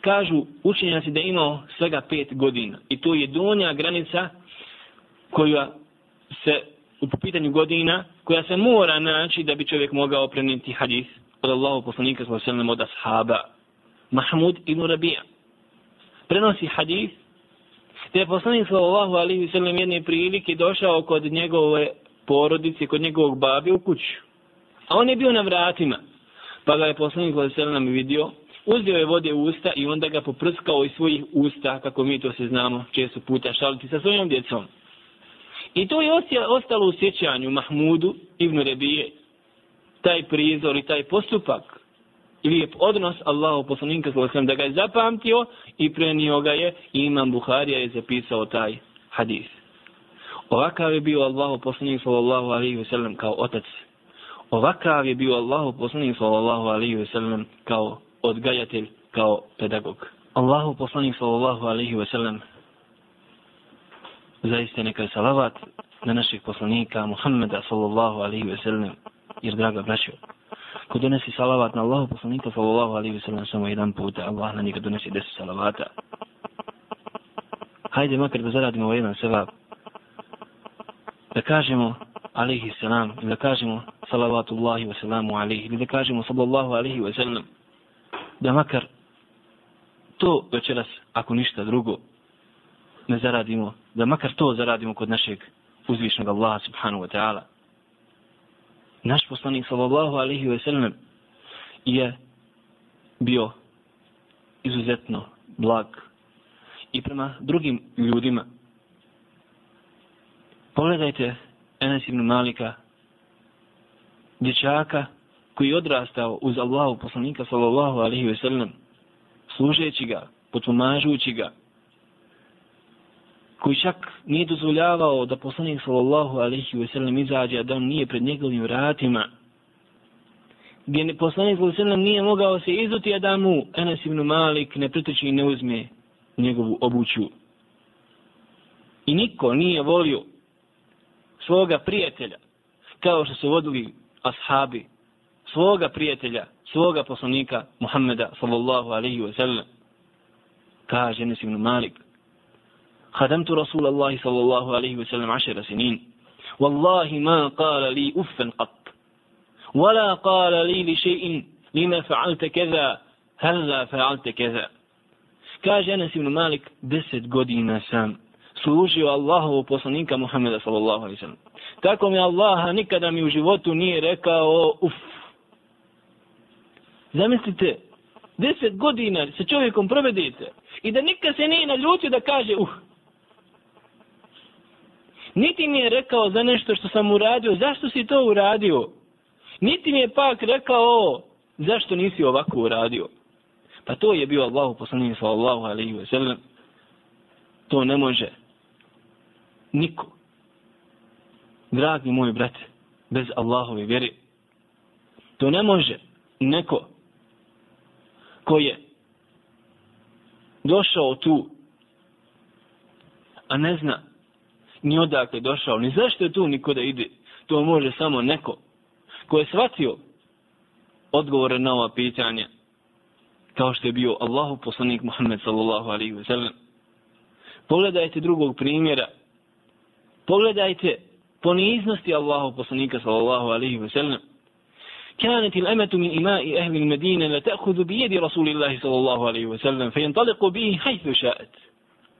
Kažu učenjaci da imao svega pet godina. I to je donja granica koja se u pitanju godina, koja se mora naći da bi čovjek mogao prenijeti hadis od Allahu poslanika sallallahu alejhi od ashaba Mahmud ibn Rabija. Prenosi hadis te je poslanik sallallahu alejhi ve sellem jedne prilike došao kod njegove porodici kod njegovog babi u kuću. A on je bio na vratima. Pa ga je poslanik sallallahu alejhi vidio uzeo je vode u usta i onda ga poprskao iz svojih usta, kako mi to se znamo često puta šaliti sa svojom djecom. I to je ostalo u sjećanju Mahmudu ibn Rebije, taj prizor i taj postupak, i lijep odnos Allahu poslanika sallallahu da ga je zapamtio i prenio ga je i imam Buharija je zapisao taj hadis. Ovakav je bio Allahu poslanik sallallahu alaihi ve sellem kao otac. Ovakav je bio Allahu poslanik sallallahu alaihi ve sellem kao odgajatelj, kao pedagog. Allahu poslanik sallallahu alaihi ve sellem zaista neka je salavat na naših poslanika Muhammeda sallallahu alaihi ve sellem jer draga braćo ko donesi salavat na Allahu poslanika sallallahu alaihi ve sellem samo jedan puta Allah na njega donesi deset salavata hajde makar da zaradimo ovaj jedan sevap da kažemo alaihi salam ili da kažemo salavatullahi wa salamu alaihi ili da kažemo sallallahu alaihi ve sellem da makar to večeras ako ništa drugo ne zaradimo, da makar to zaradimo kod našeg uzvišnog Allaha subhanahu wa ta'ala. Naš poslanik sallallahu alaihi wa sallam je bio izuzetno blag i prema drugim ljudima. Pogledajte Enes ibn Malika, dječaka koji je odrastao uz Allahu poslanika sallallahu alaihi ve sellem, služeći ga, potumažujući ga, koji čak nije dozvoljavao da poslanik sallallahu alaihi ve sellem izađe, da on nije pred njegovim vratima, gdje poslanik sallallahu alaihi ve sellem nije mogao se izuti, a da mu Enes ibn Malik ne priteći i ne uzme njegovu obuću. I niko nije volio svoga prijatelja, kao što su vodili ashabi, svoga prijatelja, svoga poslanika Muhammeda sallallahu alaihi wa sallam, kaže Enes ibn Malik, خدمت رسول الله صلى الله عليه وسلم عشر سنين والله ما قال لي أفا قط ولا قال لي لشيء لما فعلت كذا هلا فعلت كذا كاج أنس بن مالك deset godina sam služio Allahovu poslanika Muhammeda sallallahu alaihi sallam. Tako mi Allaha nikada mi u životu nije rekao uf. Zamislite, deset godina sa čovjekom provedite i da nikad se nije naljutio da kaže uf. Niti mi je rekao za nešto što sam uradio, zašto si to uradio? Niti mi je pak rekao, zašto nisi ovako uradio? Pa to je bio Allahu poslanik sallallahu alaihi ve sellem. To ne može niko. Dragi moj brat, bez Allahove vjere. To ne može neko ko je došao tu, a ne zna ni odakle došao, ni zašto je tu niko da ide. To može samo neko ko je shvatio odgovore na ova pitanja kao što je bio Allahu poslanik Muhammed sallallahu alaihi ve sellem. Pogledajte drugog primjera. Pogledajte poniznosti Allahu poslanika sallallahu alaihi wa sallam. كانت الأمة من إماء أهل المدينة لتأخذ بيد رسول الله صلى الله عليه وسلم فينطلق به حيث شاءت.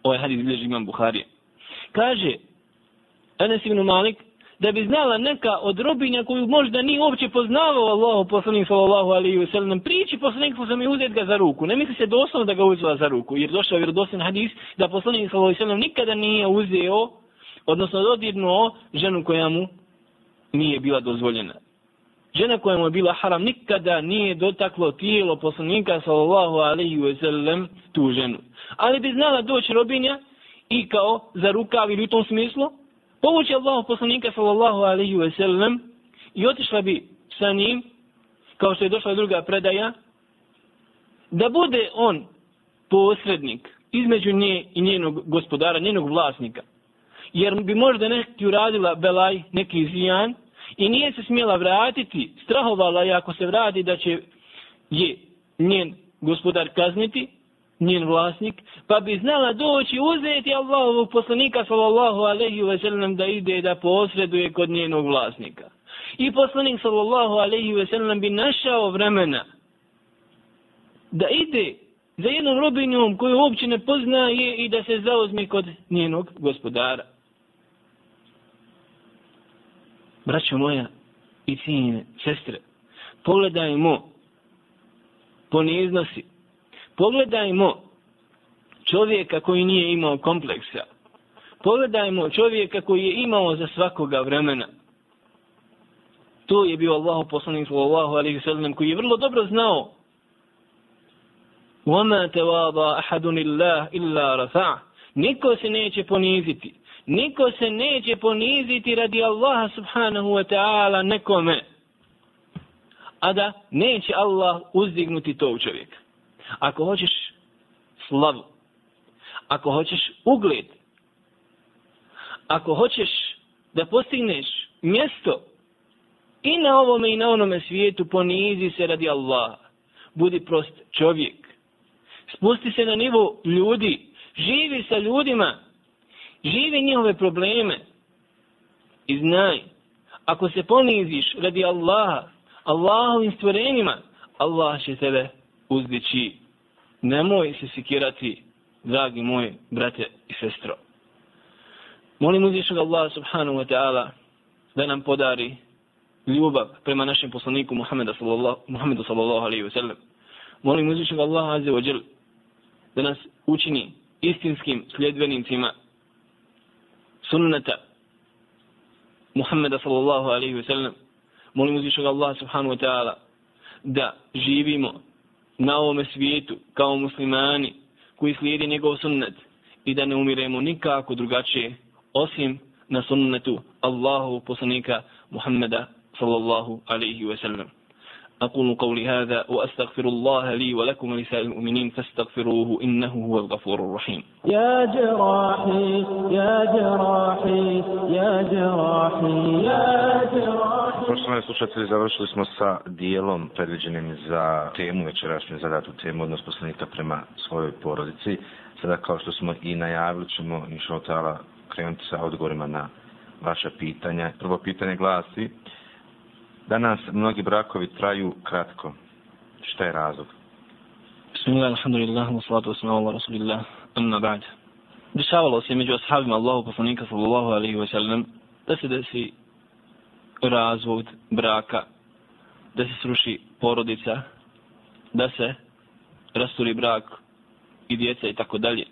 Ovo je hadis bilježi imam Bukhari. Kaže, Enes ibn Malik, da bi znala neka od robinja koju možda nije uopće poznavao Allahu poslanik sallallahu alaihi wa sallam, priči poslanik sallallahu alaihi uzet ga za ruku. Ne misli se doslovno da ga uzela za ruku, jer došao vjerodosan hadis da poslanik sallallahu alaihi wa sallam nikada nije uzeo, odnosno dodirnuo ženu koja mu nije bila dozvoljena. Žena koja mu je bila haram nikada nije dotaklo tijelo poslanika sallallahu alaihi wa sallam tu ženu. Ali bi znala doći robinja i kao za rukav ili u tom smislu, povući Allah poslanika sallallahu alaihi wa sallam i otišla bi sa njim, kao što je došla druga predaja, da bude on posrednik između nje i njenog gospodara, njenog vlasnika. Jer bi možda neki uradila belaj, neki zijan, i nije se smjela vratiti, strahovala je ako se vrati da će je njen gospodar kazniti, njen vlasnik, pa bi znala doći uzeti Allahovog poslanika sallallahu alaihi wa sallam da ide da posreduje kod njenog vlasnika. I poslanik sallallahu alaihi wa sallam bi našao vremena da ide za jednom robinjom koju uopće ne poznaje i da se zauzme kod njenog gospodara. Braćo moja i cijene sestre, pogledajmo poniznosti Pogledajmo čovjeka koji nije imao kompleksa. Pogledajmo čovjeka koji je imao za svakoga vremena. To je bio Allah poslanik sallallahu alaihi sallam koji je vrlo dobro znao وَمَا تَوَاضَا أَحَدٌ اللَّهِ إِلَّا رَفَعَ Niko se neće poniziti. Niko se neće poniziti radi Allaha subhanahu wa ta'ala nekome. A da neće Allah uzdignuti tog čovjeka. Ako hoćeš slavu, ako hoćeš ugled, ako hoćeš da postigneš mjesto i na ovome i na onome svijetu, ponizi se radi Allaha. Budi prost čovjek. Spusti se na nivo ljudi. Živi sa ljudima. Živi njihove probleme. I znaj, ako se poniziš radi Allaha, Allahovim stvorenjima, Allah će tebe uzdići. Nemoj se sikirati, dragi moji brate i sestro. Molim uzvišnog Allaha subhanahu wa ta'ala da nam podari ljubav prema našem poslaniku Muhammedu sallallahu, Muhammedu sallallahu alaihi wa sallam. Molim uzvišnog Allaha azze wa jel da nas učini istinskim sljedbenicima sunnata Muhammeda sallallahu alaihi wa sallam. Molim uzvišnog Allah subhanahu wa ta'ala da živimo na ovome svijetu kao muslimani koji slijedi njegov sunnet i da ne umiremo nikako drugačije osim na sunnetu Allahu poslanika Muhammeda sallallahu alaihi wa sallam. أقول قولي هذا وأستغفر الله لي ولكم ولسائر المؤمنين فاستغفروه إنه هو الغفور الرحيم يا جراحي يا جراحي يا جراحي يا جراحي Poštovani slušatelji, završili smo sa dijelom predviđenim za temu, večerašnju zadatu temu, odnos poslanika prema svojoj porodici. Sada, kao što smo i najavili, ćemo inšao tala krenuti sa odgovorima na vaše pitanja. Prvo pitanje glasi, Danas mnogi brakovi traju kratko. Šta je razlog? Bismillah, alhamdulillah, wa salatu wa sallam, rasulillah, amma ba'd. Dešavalo se među ashabima Allahu poslanika sallallahu alaihi wa sallam da se desi razvod braka, da se sruši porodica, da se rasturi brak i djeca i tako dalje.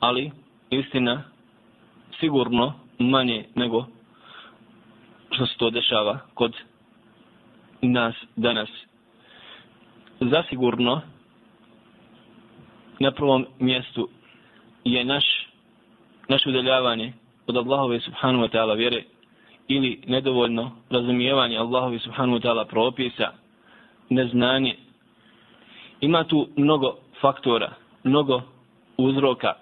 Ali istina sigurno manje nego što se to dešava kod nas danas. Zasigurno, na prvom mjestu je naš, naš udaljavanje od Allahove subhanu wa ta'ala vjere ili nedovoljno razumijevanje Allahove subhanu wa ta'ala propisa, neznanje. Ima tu mnogo faktora, mnogo uzroka.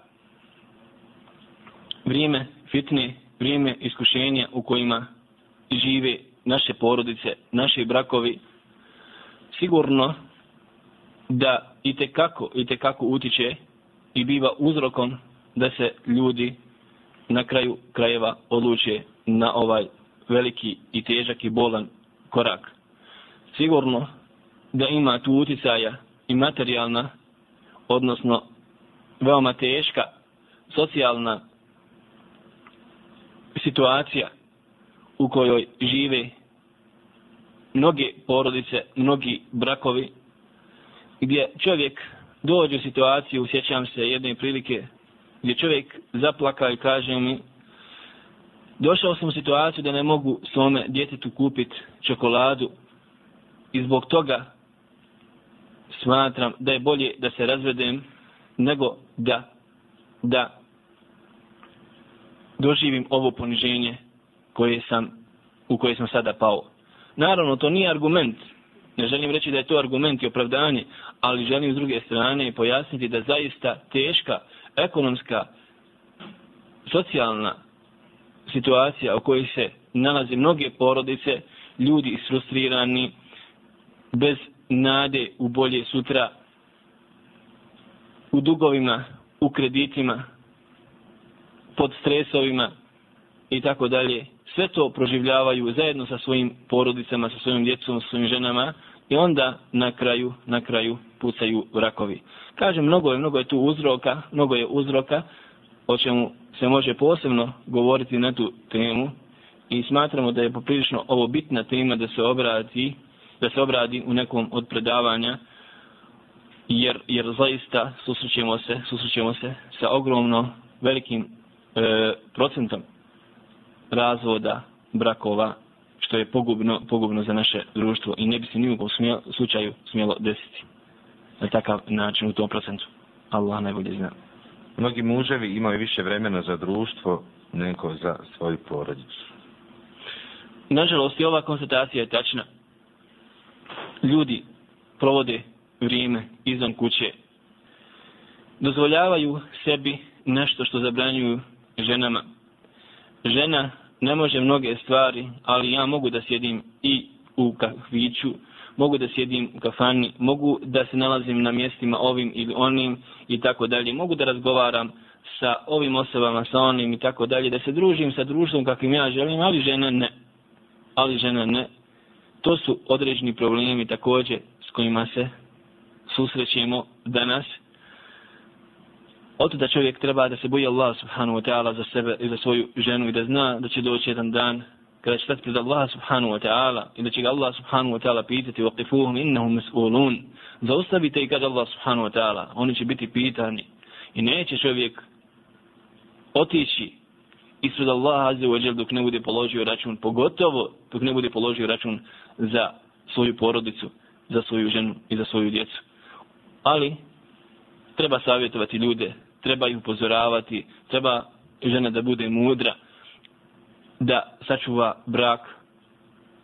Vrijeme fitne, vrijeme iskušenja u kojima žive naše porodice, naši brakovi, sigurno da i te kako, i te kako utiče i biva uzrokom da se ljudi na kraju krajeva odluče na ovaj veliki i težak i bolan korak. Sigurno da ima tu uticaja i materijalna, odnosno veoma teška socijalna situacija u kojoj žive mnoge porodice, mnogi brakovi, gdje čovjek dođe u situaciju, sjećam se jedne prilike, gdje čovjek zaplaka i kaže mi, došao sam u situaciju da ne mogu svome djetetu kupiti čokoladu i zbog toga smatram da je bolje da se razvedem nego da da doživim ovo poniženje koje sam, u koje sam sada pao. Naravno, to nije argument. Ne želim reći da je to argument i opravdanje, ali želim s druge strane pojasniti da zaista teška ekonomska, socijalna situacija u kojoj se nalaze mnoge porodice, ljudi isfrustrirani, bez nade u bolje sutra, u dugovima, u kreditima, pod stresovima i tako dalje. Sve to proživljavaju zajedno sa svojim porodicama, sa svojim djecom, sa svojim ženama i onda na kraju, na kraju pucaju rakovi. Kažem, mnogo je, mnogo je tu uzroka, mnogo je uzroka o čemu se može posebno govoriti na tu temu i smatramo da je poprilično ovo bitna tema da se obradi, da se obradi u nekom od predavanja jer, jer zaista susrećemo se, susrećemo se sa ogromno velikim e, procentom razvoda brakova što je pogubno, pogubno za naše društvo i ne bi se nijekom slučaju smjelo desiti na takav način u tom procentu. Allah najbolje zna. Mnogi muževi imaju više vremena za društvo nego za svoju porodicu. Nažalost, i ova konstatacija je tačna. Ljudi provode vrijeme izvan kuće. Dozvoljavaju sebi nešto što zabranjuju ženama. Žena ne može mnoge stvari, ali ja mogu da sjedim i u kahviću, mogu da sjedim u kafani, mogu da se nalazim na mjestima ovim ili onim i tako dalje. Mogu da razgovaram sa ovim osobama, sa onim i tako dalje, da se družim sa društvom kakvim ja želim, ali žena ne. Ali žena ne. To su određeni problemi također s kojima se susrećemo danas. Oto da čovjek treba da se boji Allah subhanahu wa ta'ala za sebe i za svoju ženu i da zna da će doći jedan dan kada će stati pred Allah subhanahu wa ta'ala i da će ga Allah subhanahu wa ta'ala pitati waqifuhum innahum mas'ulun. Zaustavite i kada Allah subhanahu wa ta'ala. Oni će biti pitani. I neće čovjek otići ispred Allah azze wa dok ne bude položio račun pogotovo dok ne bude položio račun za svoju porodicu za svoju ženu i za svoju djecu. Ali treba savjetovati ljude treba ih upozoravati, treba žena da bude mudra, da sačuva brak,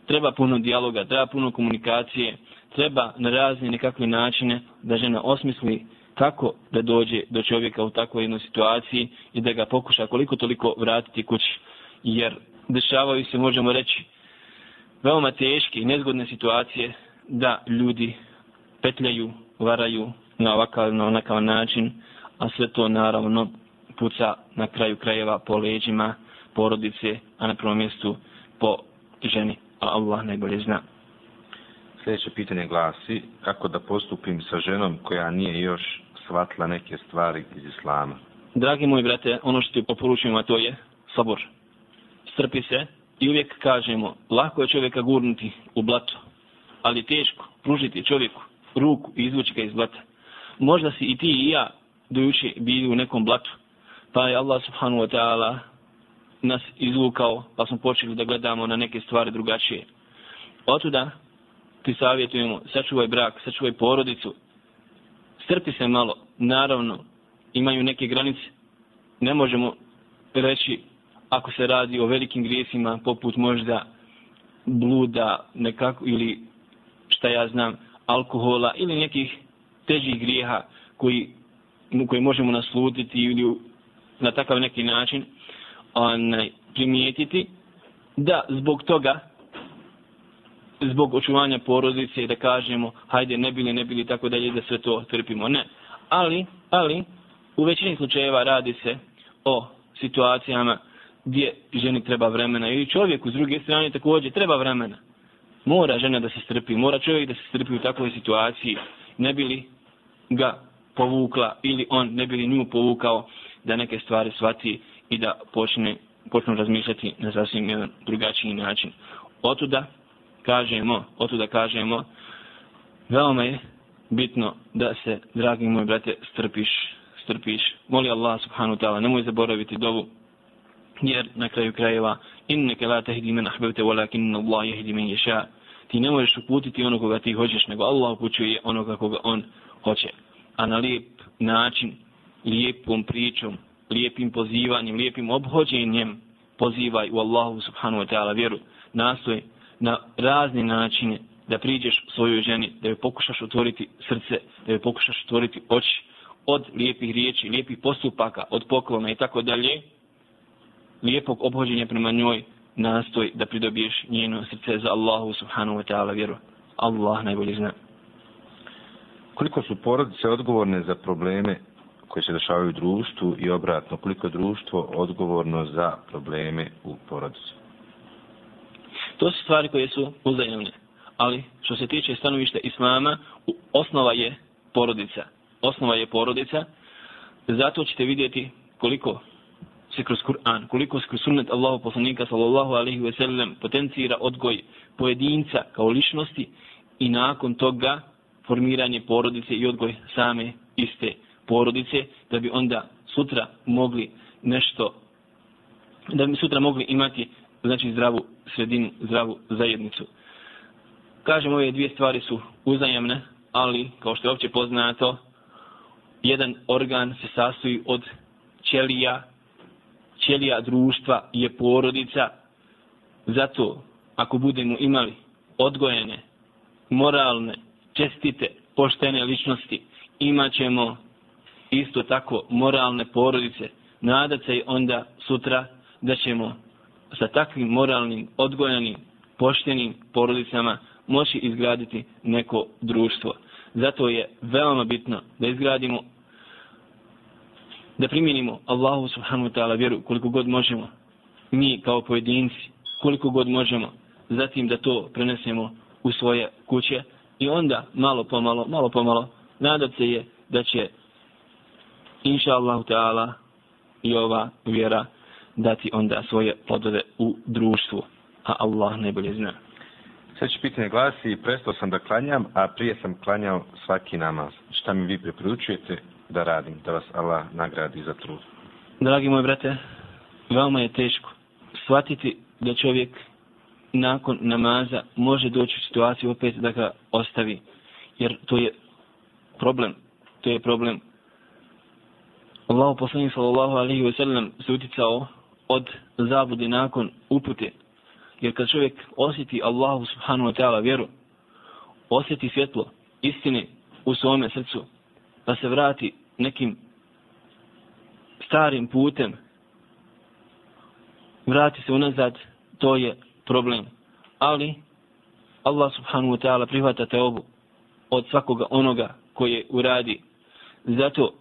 treba puno dijaloga, treba puno komunikacije, treba na razne nekakve načine da žena osmisli kako da dođe do čovjeka u takvoj jednoj situaciji i da ga pokuša koliko toliko vratiti kući. Jer dešavaju se, možemo reći, veoma teške i nezgodne situacije da ljudi petljaju, varaju na ovakav, na onakav način, a sve to naravno puca na kraju krajeva po leđima porodice, a na prvom mjestu po ženi, a Allah najbolje zna. Sljedeće pitanje glasi, kako da postupim sa ženom koja nije još shvatila neke stvari iz Islama? Dragi moji brate, ono što ti oporučujemo, to je sabor. Strpi se i uvijek kažemo, lako je čovjeka gurnuti u blato, ali teško pružiti čovjeku ruku i izvući ga iz blata. Možda si i ti i ja dojuče bili u nekom blatu. Pa je Allah subhanahu wa ta'ala nas izvukao, pa smo počeli da gledamo na neke stvari drugačije. Otuda ti savjetujemo, sačuvaj brak, sačuvaj porodicu, strpi se malo, naravno, imaju neke granice, ne možemo reći ako se radi o velikim grijesima, poput možda bluda nekako, ili šta ja znam, alkohola ili nekih težih grijeha koji koje možemo naslutiti ili na takav neki način onaj, primijetiti da zbog toga zbog očuvanja porodice da kažemo hajde ne bili ne bili tako dalje da sve to trpimo. Ne. Ali ali u većini slučajeva radi se o situacijama gdje ženi treba vremena i čovjeku s druge strane također treba vremena. Mora žena da se strpi mora čovjek da se strpi u takvoj situaciji ne bili ga povukla ili on ne bi li nju povukao da neke stvari shvati i da počne počnu razmišljati na sasvim jedan drugačiji način. Otuda kažemo, otuda kažemo, veoma je bitno da se, dragi moji brate, strpiš, strpiš. Moli Allah subhanahu ta'ala, nemoj zaboraviti dovu, jer na kraju krajeva, inneke la tehdi men ahbevte, walakin Allah jehdi men ješa. Ti ne možeš uputiti ono koga ti hoćeš, nego Allah upućuje onoga koga on hoće. A na lijep način, lijepom pričom, lijepim pozivanjem, lijepim obhođenjem pozivaj u Allahu subhanahu wa ta'ala vjeru. Nastoj na razne načine da priđeš svojoj ženi, da joj pokušaš otvoriti srce, da joj pokušaš otvoriti oči od lijepih riječi, lijepih postupaka, od poklona i tako dalje, lijepog obhođenja prema njoj, nastoj da pridobiješ njeno srce za Allahu subhanahu wa ta'ala vjeru. Allah najbolje zna. Koliko su porodice odgovorne za probleme koje se dešavaju u društvu i obratno, koliko je društvo odgovorno za probleme u porodici? To su stvari koje su uzajemne. Ali što se tiče stanovišta islama, osnova je porodica. Osnova je porodica. Zato ćete vidjeti koliko se kroz Kur'an, koliko se kroz sunnet Allahu poslanika sallallahu alaihi ve sellem potencira odgoj pojedinca kao ličnosti i nakon toga formiranje porodice i odgoj same iste porodice, da bi onda sutra mogli nešto, da bi sutra mogli imati znači zdravu sredinu, zdravu zajednicu. Kažem, ove dvije stvari su uzajemne, ali, kao što je opće poznato, jedan organ se sastoji od ćelija, ćelija društva je porodica, zato ako budemo imali odgojene, moralne, čestite, poštene ličnosti, imat ćemo isto tako moralne porodice, nadat se onda sutra da ćemo sa takvim moralnim, odgojenim, poštenim porodicama moći izgraditi neko društvo. Zato je veoma bitno da izgradimo, da primjenimo Allahu subhanahu wa ta'ala vjeru koliko god možemo, mi kao pojedinci, koliko god možemo, zatim da to prenesemo u svoje kuće i onda malo pomalo, malo pomalo, nadat se je da će inša Allah ta'ala i ova vjera dati onda svoje plodove u društvu. A Allah najbolje zna. Sljedeće pitanje glasi, prestao sam da klanjam, a prije sam klanjao svaki namaz. Šta mi vi preporučujete da radim, da vas Allah nagradi za trud? Dragi moji brate, veoma je teško shvatiti da čovjek nakon namaza može doći u situaciju opet da ga ostavi. Jer to je problem. To je problem Allahu poslanik sallallahu alaihi wa sallam se uticao od zabudi nakon upute. Jer kad čovjek osjeti Allahu subhanahu wa ta'ala vjeru, osjeti svjetlo istine u svome srcu, pa se vrati nekim starim putem, vrati se unazad, to je problem. Ali Allah subhanahu wa ta'ala prihvata te obu od svakoga onoga koje uradi. Zato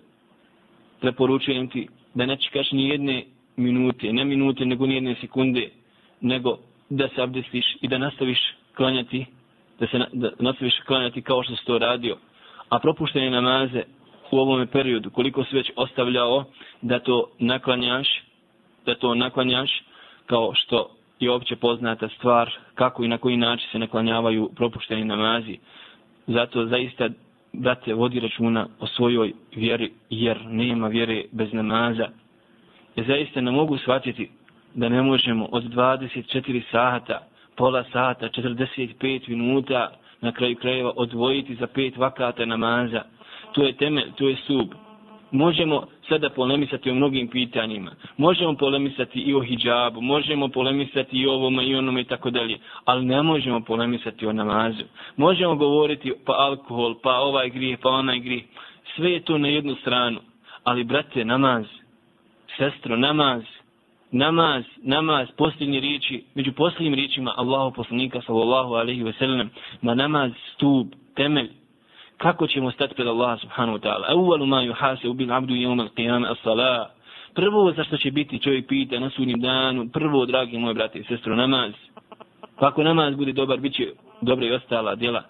preporučujem ti da ne čekaš ni jedne minute, ne minute, nego ni jedne sekunde, nego da se abdestiš i da nastaviš klanjati, da se na, da nastaviš klanjati kao što si to radio. A propuštene namaze u ovom periodu, koliko si već ostavljao, da to naklanjaš, da to naklanjaš kao što je opće poznata stvar, kako i na koji način se naklanjavaju propušteni namazi. Zato zaista brate, vodi računa o svojoj vjeri, jer nema vjere bez namaza. Ja zaista ne mogu shvatiti da ne možemo od 24 sata, pola sata, 45 minuta na kraju krajeva odvojiti za pet vakata namaza. To je temelj, to je sub možemo sada polemisati o mnogim pitanjima. Možemo polemisati i o hijabu, možemo polemisati i o ovome i onome i tako dalje, ali ne možemo polemisati o namazu. Možemo govoriti pa alkohol, pa ovaj grijeh, pa onaj grijeh. Sve je to na jednu stranu. Ali, brate, namaz, sestro, namaz, namaz, namaz, posljednje riječi, među posljednjim riječima Allahu poslanika sallallahu alaihi ve sellem, na namaz stup, temelj, kako ćemo stati pred Allah subhanahu wa ta'ala. Evalu ma juhase ubil abdu yawm al-qiyamah as-salah. Prvo za što će biti čovjek pita na sudnjem danu, prvo, dragi moji brate i sestro, namaz. Pa ako namaz bude dobar, bit će dobre i ostala djela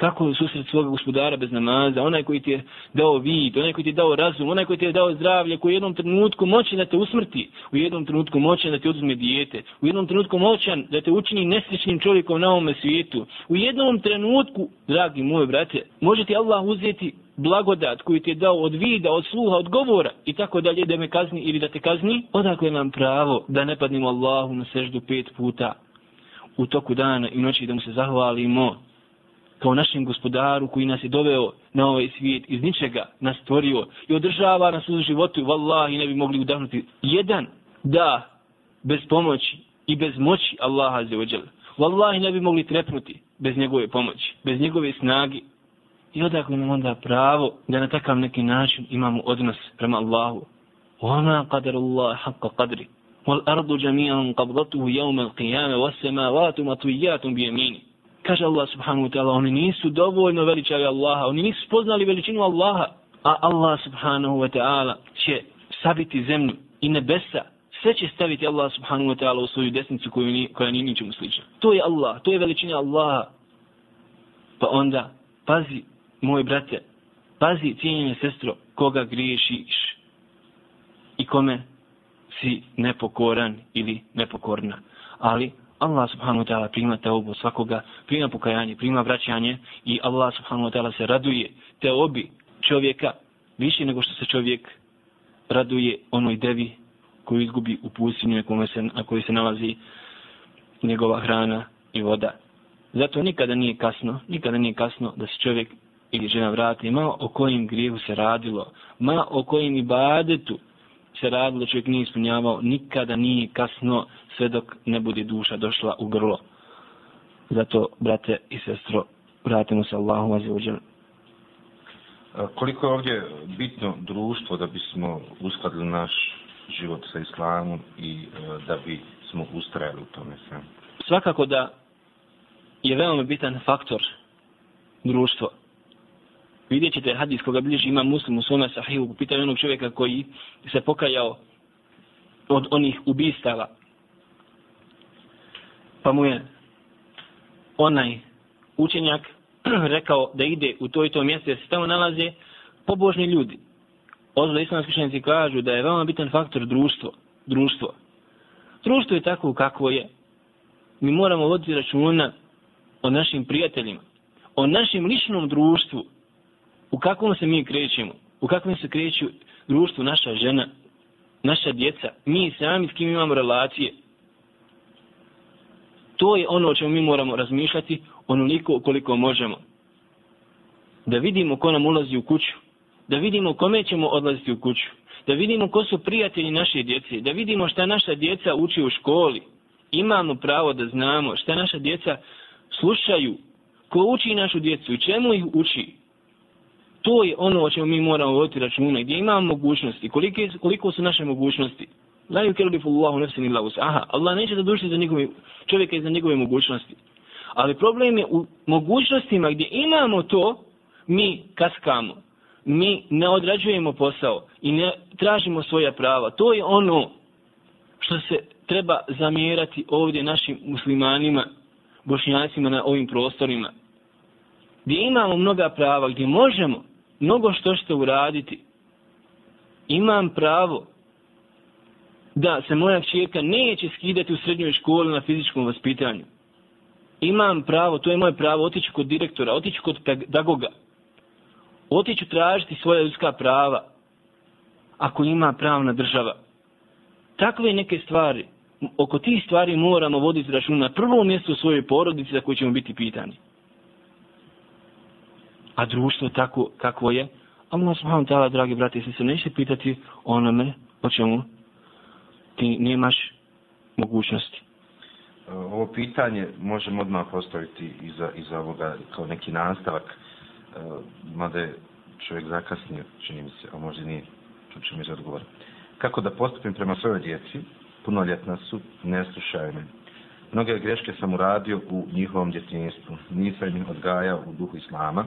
kako je susret svoga gospodara bez namaza, onaj koji ti je dao vid, onaj koji ti je dao razum, onaj koji ti je dao zdravlje, koji u jednom trenutku moći da te usmrti, u jednom trenutku moćan da ti oduzme dijete, u jednom trenutku moćan da te učini nesrećnim čovjekom na ovome svijetu, u jednom trenutku, dragi moji brate, može ti Allah uzeti blagodat koju ti je dao od vida, od sluha, od govora i tako dalje da me kazni ili da te kazni, odakle nam pravo da ne padnemo Allahu na seždu pet puta u toku dana i noći da mu se zahvalimo? kao našem gospodaru koji nas je doveo na ovaj svijet iz ničega nas stvorio i održava nas u životu vallahi ne bi mogli udahnuti jedan da bez pomoći i bez moći Allaha za ođel vallahi ne bi mogli trepnuti bez njegove pomoći bez njegove snagi i odakle nam onda pravo da na takav neki način imamo odnos prema Allahu وما قدر الله حق قدره والأرض جميعا قبضته يوم القيامة والسماوات مطويات بيمينه kaže Allah subhanahu wa ta'ala, oni nisu dovoljno veličali Allaha, oni nisu spoznali veličinu Allaha, a Allah subhanahu wa ta'ala će sabiti zemlju i nebesa, sve će staviti Allah subhanahu wa ta'ala u svoju desnicu koju ni, koja nije ničemu slična. To je Allah, to je veličina Allaha. Pa onda, pazi, moj brate, pazi, cijenjene sestro, koga griješiš i kome si nepokoran ili nepokorna. Ali Allah subhanahu wa ta'ala prima teubu svakoga, prima pokajanje, prima vraćanje i Allah subhanahu wa ta'ala se raduje te obi čovjeka više nego što se čovjek raduje onoj devi koju izgubi u pustinju na kojoj se, na kojoj se nalazi njegova hrana i voda. Zato nikada nije kasno, nikada nije kasno da se čovjek ili žena vrati, ma o kojim grijehu se radilo, ma o kojim ibadetu se radilo, čovjek nije ispunjavao, nikada nije kasno sve dok ne bude duša došla u grlo. Zato, brate i sestro, vratimo se Allahu azzawajal. Koliko je ovdje bitno društvo da bismo uskladili naš život sa islamom i e, da bi smo ustrajali u tome sve? Svakako da je veoma bitan faktor društvo vidjet ćete hadis koga bliži ima muslim u svome sahihu po pitanju onog čovjeka koji se pokajao od onih ubistava. Pa mu je onaj učenjak rekao da ide u to i to mjesto jer se tamo nalaze pobožni ljudi. Ozdo islamski učenjaci kažu da je veoma bitan faktor društvo. Društvo. Društvo je tako kako je. Mi moramo voditi računa o našim prijateljima, o našem ličnom društvu, u kakvom se mi krećemo, u kakvom se kreću društvu naša žena, naša djeca, mi sami s kim imamo relacije. To je ono o čemu mi moramo razmišljati onoliko koliko možemo. Da vidimo ko nam ulazi u kuću, da vidimo kome ćemo odlaziti u kuću, da vidimo ko su prijatelji naše djece, da vidimo šta naša djeca uči u školi. Imamo pravo da znamo šta naša djeca slušaju, ko uči našu djecu i čemu ih uči to je ono o čemu mi moramo voditi računa, gdje imamo mogućnosti, koliko, koliko su naše mogućnosti. La yukellifu Allahu nafsan illa Aha, Allah neće da duši za njegove čovjeka i za njegove mogućnosti. Ali problem je u mogućnostima gdje imamo to, mi kaskamo. Mi ne odrađujemo posao i ne tražimo svoja prava. To je ono što se treba zamjerati ovdje našim muslimanima, bošnjacima na ovim prostorima. Gdje imamo mnoga prava, gdje možemo, mnogo što što uraditi. Imam pravo da se moja čijeka neće skidati u srednjoj školi na fizičkom vaspitanju. Imam pravo, to je moje pravo, otići kod direktora, otići kod pedagoga. Otići tražiti svoja ljudska prava. Ako ima pravna država. Takve neke stvari, oko tih stvari moramo voditi račun na prvom mjestu u svojoj porodici za koju ćemo biti pitani a društvo tako kako je, Allah subhanahu ta'ala, dragi brati, se se neće pitati onome o čemu ti nemaš mogućnosti. Eh, ovo pitanje možemo odmah postaviti iza, iza ovoga kao neki nastavak, e, mada je čovjek zakasnio, čini mi se, a možda nije, čuću mi za odgovor. Kako da postupim prema svojoj djeci, punoljetna su, ne slušaju me. Mnoge greške sam uradio u njihovom djetinjstvu, nisam ih odgajao u duhu islama,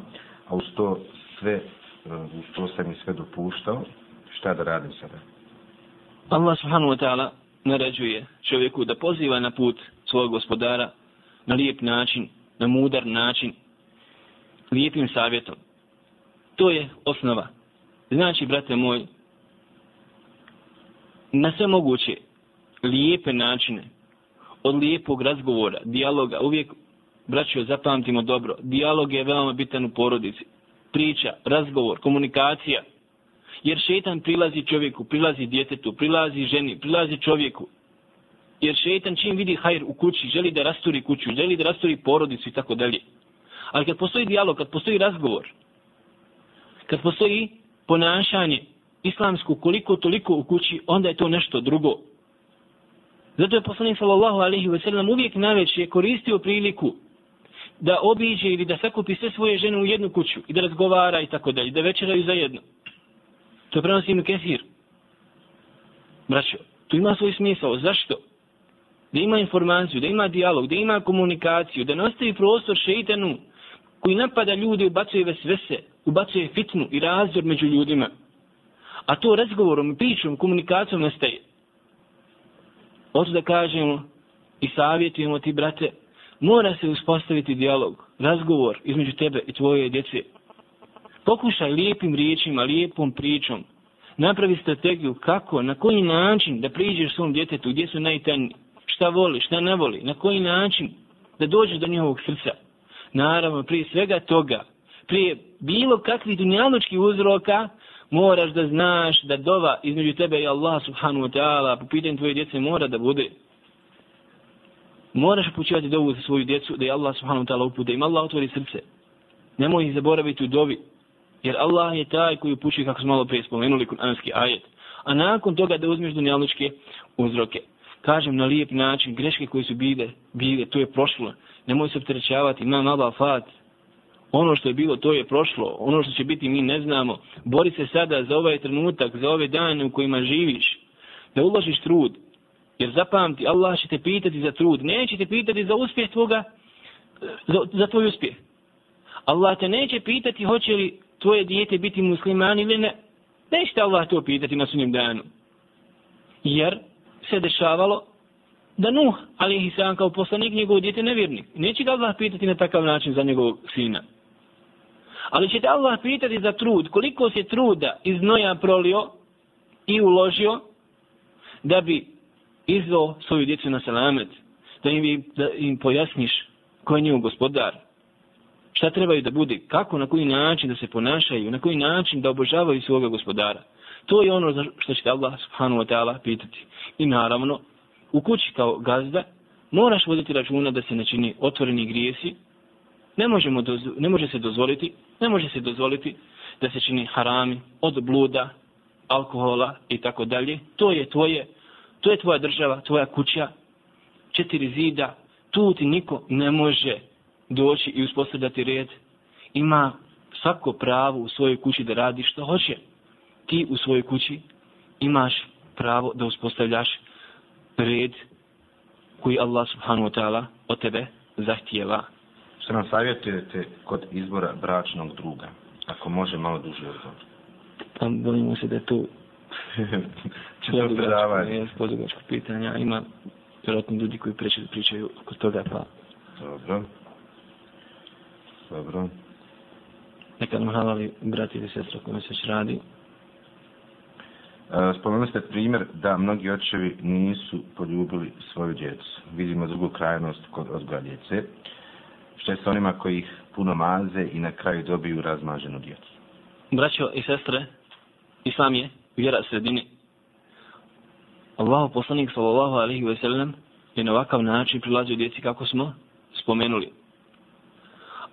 a uz to sve, eh, uz to sam i sve dopuštao, šta da radim sada? Allah subhanahu wa ta'ala naređuje čovjeku da poziva na put svog gospodara na lijep način, na mudar način, lijepim savjetom. To je osnova. Znači, brate moj, na sve moguće lijepe načine, od lijepog razgovora, dijaloga, uvijek, braćo, zapamtimo dobro, dijalog je veoma bitan u porodici. Priča, razgovor, komunikacija. Jer šetan prilazi čovjeku, prilazi djetetu, prilazi ženi, prilazi čovjeku. Jer šetan čim vidi hajr u kući, želi da rasturi kuću, želi da rasturi porodicu i tako dalje. Ali kad postoji dijalog, kad postoji razgovor, kad postoji ponašanje islamsko koliko toliko u kući, onda je to nešto drugo. Zato je poslanik sallallahu alaihi wa sallam uvijek najveće koristio priliku da obiđe ili da sakupi sve svoje žene u jednu kuću i da razgovara i tako dalje, da večeraju zajedno. To je prenosi Ibn Kesir. Braćo, to ima svoj smisao. Zašto? Da ima informaciju, da ima dijalog, da ima komunikaciju, da ne ostavi prostor šeitanu koji napada ljude, ubacuje vesvese, ubacuje fitnu i razdor među ljudima. A to razgovorom, pričom, komunikacijom nastaje. Oto da kažemo i savjetujemo ti, brate, mora se uspostaviti dijalog, razgovor između tebe i tvoje djece. Pokušaj lijepim riječima, lijepom pričom, napravi strategiju kako, na koji način da priđeš svom djetetu, gdje su najtanji, šta voli, šta ne voli, na koji način da dođeš do njihovog srca. Naravno, prije svega toga, prije bilo kakvih dunjalučkih uzroka, moraš da znaš da dova između tebe i Allah subhanahu wa ta'ala po pitanju tvoje djece mora da bude. Moraš upućivati dovu za svoju djecu da je Allah subhanahu wa ta'ala upute, da im Allah otvori srce. Nemoj ih zaboraviti u dovi. Jer Allah je taj koji upućuje, kako smo malo prije spomenuli, kuranski ajet. A nakon toga da uzmeš dunjalničke uzroke. Kažem na lijep način, greške koje su bile, bile, to je prošlo. Nemoj se opterećavati, ima naba fat, ono što je bilo, to je prošlo. Ono što će biti, mi ne znamo. Bori se sada za ovaj trenutak, za ove dane u kojima živiš. Da uložiš trud. Jer zapamti, Allah će te pitati za trud. Neće te pitati za uspjeh tvoga, za, za tvoj uspjeh. Allah te neće pitati hoće li tvoje dijete biti musliman ili ne. Neće te Allah to pitati na sunjem danu. Jer se dešavalo da Nuh, ali ih sam kao poslanik njegov djete nevjernik. Neće ga Allah pitati na takav način za njegovog sina. Ali će te Allah pitati za trud, koliko se truda iz noja prolio i uložio da bi izveo svoju djecu na selamet, da im, da im pojasniš ko je njegov gospodar, šta trebaju da bude, kako, na koji način da se ponašaju, na koji način da obožavaju svoga gospodara. To je ono što će Allah subhanahu wa ta'ala pitati. I naravno, u kući kao gazda, moraš voditi računa da se ne čini otvoreni grijesi, ne, možemo dozvo, ne može se dozvoliti, ne može se dozvoliti da se čini harami od bluda, alkohola i tako dalje. To je tvoje, to je tvoja država, tvoja kuća, četiri zida, tu ti niko ne može doći i uspostavljati red. Ima svako pravo u svojoj kući da radi što hoće. Ti u svojoj kući imaš pravo da uspostavljaš red koji Allah subhanahu wa ta'ala od tebe zahtijeva. Što nam savjetujete kod izbora bračnog druga? Ako može malo duže odgovor. Pa bojimo se da je to Če to predavanje? Je podugačko pitanja. Ima vjerojatno ljudi koji pričaju, pričaju kod toga pa... Dobro. Dobro. Nekad nam halali brat ili sestra kome se već radi. E, spomenuli ste primjer da mnogi očevi nisu poljubili svoju djecu. Vidimo drugu krajnost kod odgoja djece. Što je sa onima koji ih puno maze i na kraju dobiju razmaženu djecu? Braćo i sestre, Islam je vjera sredini. Allahu poslanik sallallahu alaihi wa sallam je na ovakav način prilazio djeci kako smo spomenuli.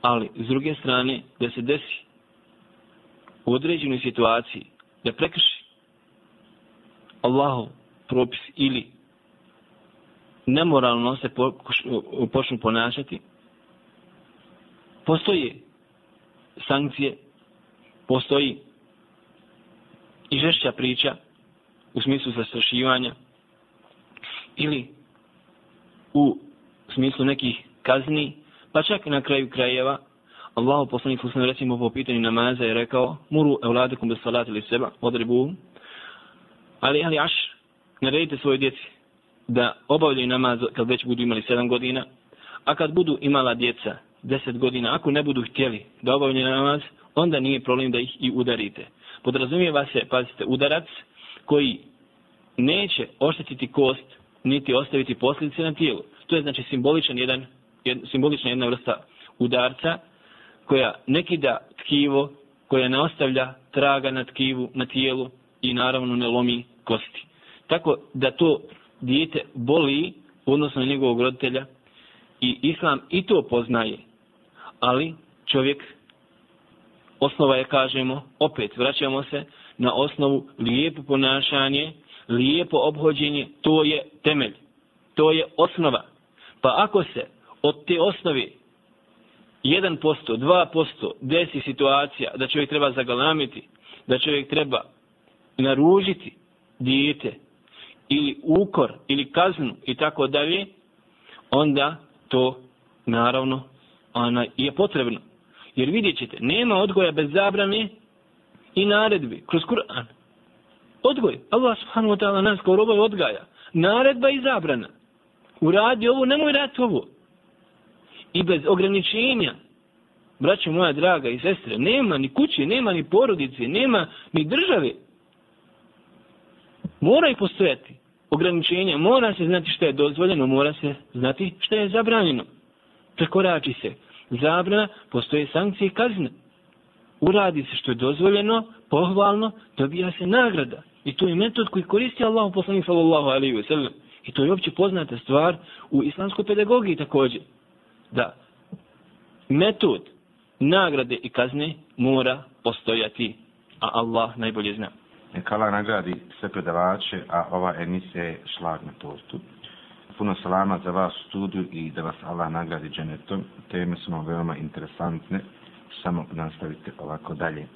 Ali, s druge strane, da se desi u određenoj situaciji da prekrši Allahu propis ili nemoralno se počnu ponašati, postoje sankcije, postoji i žešća priča u smislu zastrašivanja ili u smislu nekih kazni, pa čak na kraju krajeva Allahu poslanik sallallahu recimo po pitanju namaza je rekao muru euladekum bis salati li seba odribu ali ali aš naredite svoje djeci da obavljaju namaz kad već budu imali 7 godina a kad budu imala djeca deset godina, ako ne budu htjeli da obavljaju namaz, onda nije problem da ih i udarite. Podrazumijeva se, pazite, udarac koji neće oštetiti kost, niti ostaviti posljedice na tijelu. To je znači simboličan jedan, jed, simbolična jedna vrsta udarca koja nekida tkivo, koja ne ostavlja traga na tkivu, na tijelu i naravno ne lomi kosti. Tako da to dijete boli odnosno njegovog roditelja i islam i to poznaje. Ali čovjek osnova je, kažemo, opet vraćamo se na osnovu lijepo ponašanje, lijepo obhođenje, to je temelj. To je osnova. Pa ako se od te osnove 1%, 2% desi situacija da čovjek treba zagalamiti, da čovjek treba naružiti dijete ili ukor ili kaznu i tako dalje, onda to naravno ona je potrebno. Jer vidjet ćete, nema odgoja bez zabrane i naredbi kroz Kur'an. Odgoj. Allah subhanahu wa ta'ala nas kao roboj odgaja. Naredba i zabrana. Uradi ovo, nemoj raditi ovo. I bez ograničenja. Braćo moja draga i sestre, nema ni kuće, nema ni porodice, nema ni države. Mora postojati ograničenja. Mora se znati što je dozvoljeno, mora se znati što je zabranjeno. Prekorači se zabrana, postoje sankcije i kazne. Uradi se što je dozvoljeno, pohvalno, dobija se nagrada. I to je metod koji koristi Allah u poslanih sallallahu alaihi wa sallam. I to je opće poznata stvar u islamskoj pedagogiji također. Da metod nagrade i kazne mora postojati, a Allah najbolje zna. Neka Allah nagradi sve predavače, a ova emisija je šlag na tortu. Puno salama za vas u studiju i da vas Allah nagradi dženetom. Teme su vam veoma interesantne. Samo nastavite ovako dalje.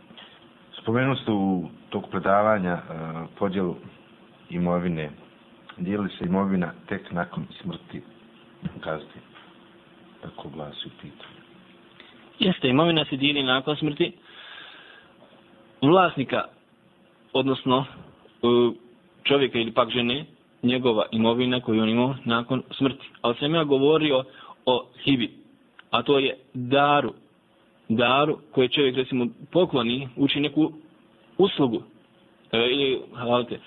Spomenuli ste u tog predavanja uh, podjelu imovine. Dijeli se imovina tek nakon smrti gazde. Tako glasi pitu. Jeste, imovina se dijeli nakon smrti vlasnika odnosno e, čovjeka ili pak žene, njegova imovina koju on imao nakon smrti. Ali sam ja govorio o hibi, a to je daru. Daru koje čovjek, recimo, pokloni, uči neku uslugu. E, ili, halalite,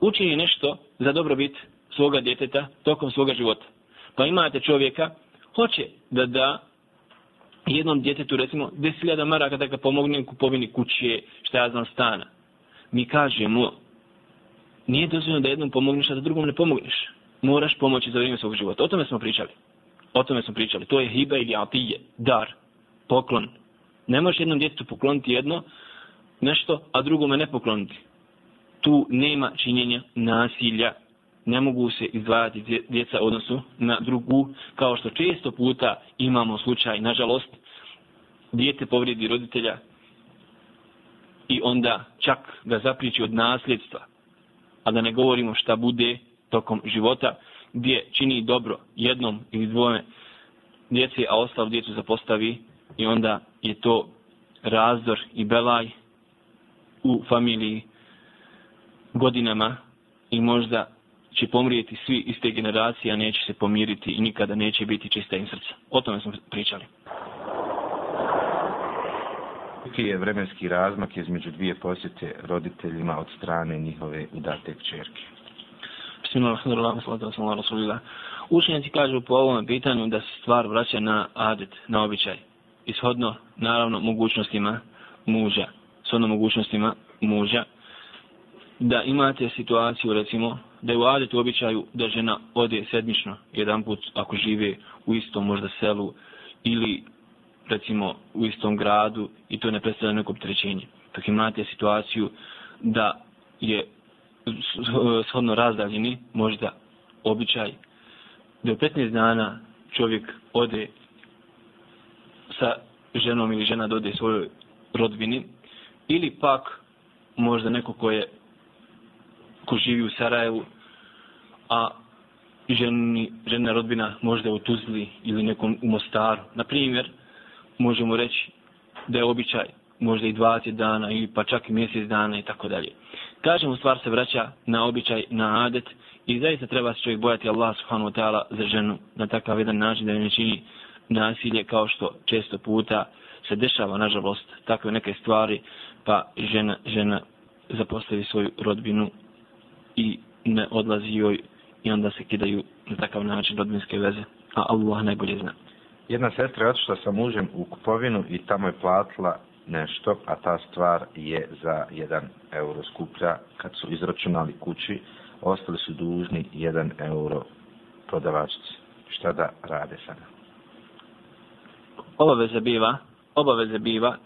učini nešto za dobrobit svoga djeteta tokom svoga života. Pa imate čovjeka, hoće da da jednom djetetu, recimo, 10.000 maraka da ga pomogne u kupovini kuće, šta ja znam, stana. Mi kažemo, nije dozvoljeno da jednom pomogneš, a da drugom ne pomogneš. Moraš pomoći za vrijeme svog života. O tome smo pričali. O tome smo pričali. To je hiba ili atije, dar, poklon. Ne možeš jednom djetetu pokloniti jedno, nešto, a drugome ne pokloniti. Tu nema činjenja nasilja ne mogu se izdvajati djeca odnosu na drugu, kao što često puta imamo slučaj, nažalost, dijete povrijedi roditelja i onda čak ga zapriči od nasljedstva, a da ne govorimo šta bude tokom života, gdje čini dobro jednom ili dvome djeci, a ostalo djecu zapostavi i onda je to razdor i belaj u familiji godinama i možda će pomrijeti svi iz te generacije, a neće se pomiriti i nikada neće biti čista im srca. O tome smo pričali. Koliki je vremenski razmak između dvije posjete roditeljima od strane njihove udate kćerke? Bismillahirrahmanirrahim. Učenjaci kažu po ovom pitanju da se stvar vraća na adet, na običaj. Ishodno, naravno, mogućnostima muža. Shodno mogućnostima muža. Da imate situaciju, recimo, da je u adetu običaju da žena ode sedmično jedan put ako žive u istom možda selu ili recimo u istom gradu i to ne predstavlja neko opterećenje. Dok imate situaciju da je shodno razdaljeni možda običaj da u 15 dana čovjek ode sa ženom ili žena dode svojoj rodbini ili pak možda neko ko je ko živi u Sarajevu, a ženi, žena rodbina možda u Tuzli ili nekom u Mostaru. Na primjer, možemo reći da je običaj možda i 20 dana ili pa čak i mjesec dana i tako dalje. Kažemo, stvar se vraća na običaj, na adet i zaista treba se čovjek bojati Allah subhanahu wa ta'ala za ženu na takav jedan način da ne čini nasilje kao što često puta se dešava, nažalost, takve neke stvari, pa žena, žena zapostavi svoju rodbinu i ne odlazi joj i onda se kidaju na takav način rodbinske veze. A Allah najbolje zna. Jedna sestra je otišla sa mužem u kupovinu i tamo je platila nešto, a ta stvar je za 1 euro skuplja. Kad su izračunali kući, ostali su dužni 1 euro prodavačici. Šta da rade sada? Obaveza biva, obaveza biva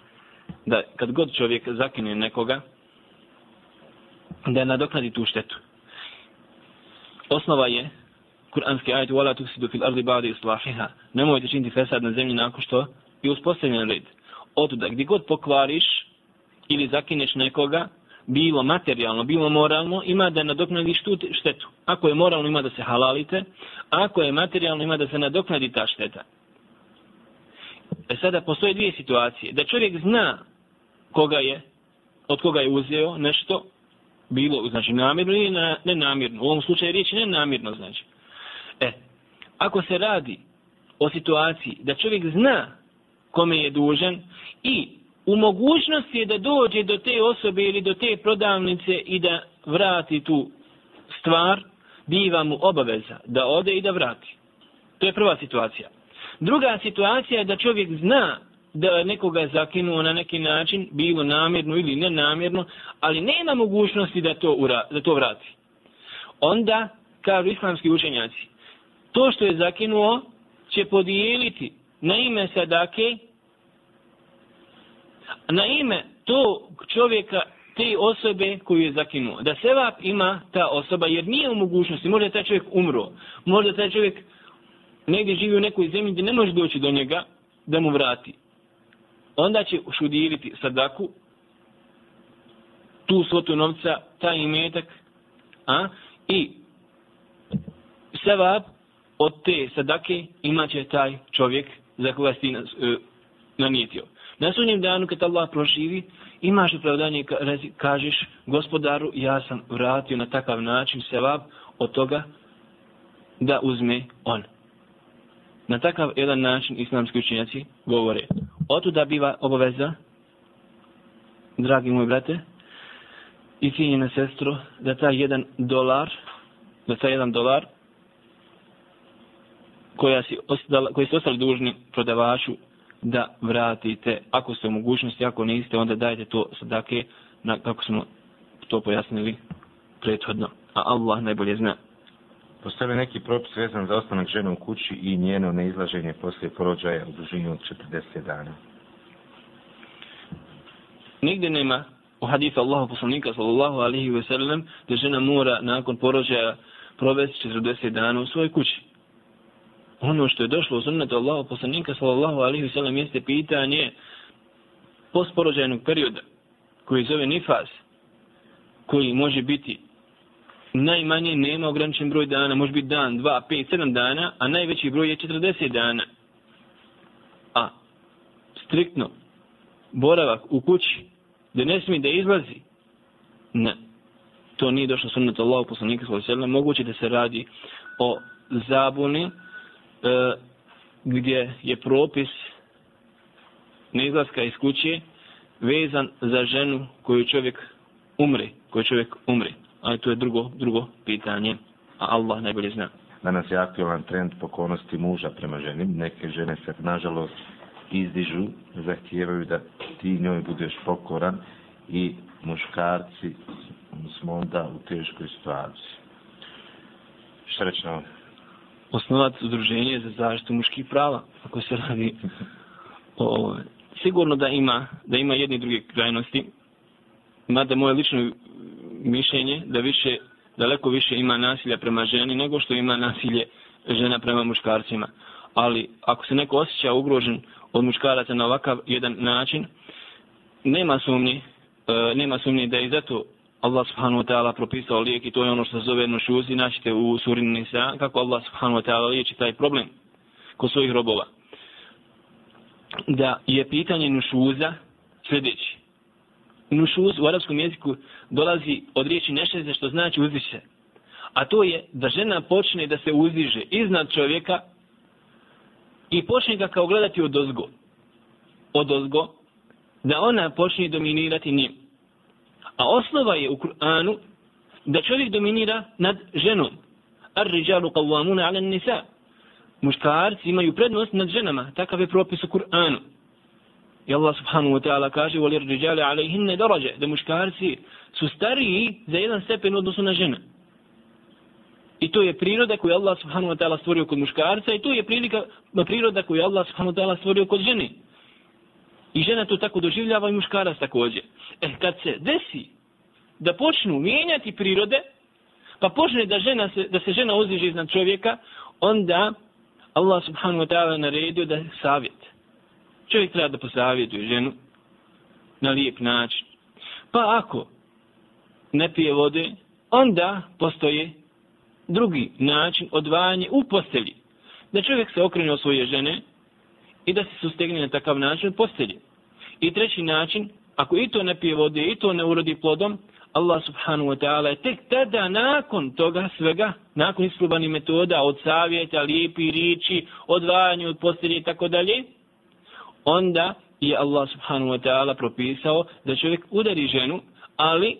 da kad god čovjek zakine nekoga, da nadoknadi tu štetu. Osnova je kuranski ajet wala tuksidu fil ardi ba'da islahiha. Nemojte činiti fesad na zemlji nakon što je uspostavljen red. Otuda, gdje god pokvariš ili zakineš nekoga, bilo materijalno, bilo moralno, ima da nadoknadiš tu štetu. Ako je moralno, ima da se halalite. Ako je materijalno, ima da se nadoknadi ta šteta. E sada postoje dvije situacije. Da čovjek zna koga je, od koga je uzeo nešto, bilo, znači namjerno ili na, nenamirno. U ovom slučaju riječ je nenamirno znači. Ako se radi o situaciji da čovjek zna kome je dužan i u mogućnosti je da dođe do te osobe ili do te prodavnice i da vrati tu stvar, biva mu obaveza da ode i da vrati. To je prva situacija. Druga situacija je da čovjek zna da nekoga zakinuo na neki način, bilo namjerno ili nenamjerno, ali nema mogućnosti da to, ura, da to vrati. Onda, kao islamski učenjaci, to što je zakinuo će podijeliti na ime sadake, na ime to čovjeka, te osobe koju je zakinuo. Da sevap ima ta osoba, jer nije u mogućnosti, možda taj čovjek umro, možda taj čovjek negdje živi u nekoj zemlji gdje ne može doći do njega, da mu vrati. Onda će šudiriti sadaku, tu svotu novca, taj imetak, a, i sevap od te sadake imaće taj čovjek za koga si uh, nanijetio. Na sunnjem danu kad Allah proživi, imaš opravdanje i kažeš gospodaru ja sam vratio na takav način sevab od toga da uzme on. Na takav jedan način islamski učenjaci govore. Oto da biva obaveza, dragi moji brate, i cijenjena sestro, da taj jedan dolar, da taj jedan dolar koja si ostala, koji ste ostali dužni prodavaču da vratite. Ako ste u mogućnosti, ako niste, onda dajte to sadake na, kako smo to pojasnili prethodno. A Allah najbolje zna. Postoje neki propis vezan za ostanak žene u kući i njeno neizlaženje poslije porođaja u dužini od 40 dana? Nigde nema u hadisu Allahu poslanika sallallahu alaihi ve sellem da žena mora nakon porođaja provesti 40 dana u svojoj kući ono što je došlo u sunnetu Allahu poslanika sallallahu alaihi wasallam jeste pitanje postporođajnog perioda koji zove nifas koji može biti najmanje nema ograničen broj dana, može biti dan, dva, pet, sedam dana, a najveći broj je 40 dana. A striktno boravak u kući da ne smije da izlazi, ne. To nije došlo sunnetu Allahu poslanika sallallahu alaihi wasallam, moguće da se radi o zabuni E, gdje je propis neizlaska iz kuće vezan za ženu koju čovjek umri, koju čovjek umri. Ali to je drugo, drugo pitanje, a Allah najbolje zna. Danas je aktualan trend pokonosti muža prema ženi. Neke žene se, nažalost, izdižu, zahtijevaju da ti njoj budeš pokoran i muškarci smo onda u teškoj situaciji. Šta reći na ovo? osnovati udruženje za zaštitu muških prava, ako se radi o Sigurno da ima, da ima jedni druge krajnosti, mada moje lično mišljenje da više, daleko više ima nasilja prema ženi nego što ima nasilje žena prema muškarcima. Ali ako se neko osjeća ugrožen od muškaraca na ovakav jedan način, nema sumnje, e, nema sumnje da je zato Allah subhanahu wa ta'ala propisao lijek i to je ono što se zove nušuzi, naćete u suri Nisa, kako Allah subhanahu wa ta'ala liječi taj problem kod svojih robova. Da je pitanje nušuza sljedeći. Nušuz u arapskom jeziku dolazi od riječi nešeze što znači uzdiše. A to je da žena počne da se uzdiže iznad čovjeka i počne ga kao gledati od ozgo. Od ozgo, da ona počne dominirati njim. A osnova je u Kur'anu da čovjek dominira nad ženom. Ar rijalu qawwamuna 'ala an-nisa. Muškarci imaju prednost nad ženama, takav je propis u Kur'anu. I Allah subhanahu wa ta'ala kaže وَلِ الرِّجَالِ عَلَيْهِنَّ دَرَجَ da muškarci su stariji za jedan stepen odnosu na žene. I to je priroda koju Allah subhanahu wa ta'ala stvorio kod muškarca i to je prilika, priroda koju Allah subhanahu wa ta'ala stvorio kod žene. I žena to tako doživljava i muškarac također. E, kad se desi da počnu mijenjati prirode, pa počne da, žena se, da se žena uzdiže iznad čovjeka, onda Allah subhanahu wa ta'ala naredio da savjet. Čovjek treba da posavjetuje ženu na lijep način. Pa ako ne pije vode, onda postoje drugi način odvajanje u postelji. Da čovjek se okrene od svoje žene i da se sustegne na takav način postelje. I treći način, ako i to ne pije vode i to ne urodi plodom, Allah subhanahu wa ta'ala je tek tada nakon toga svega, nakon isprobani metoda od savjeta, lijepi riči, odvajanje od postelje i tako dalje, onda je Allah subhanahu wa ta'ala propisao da čovjek udari ženu, ali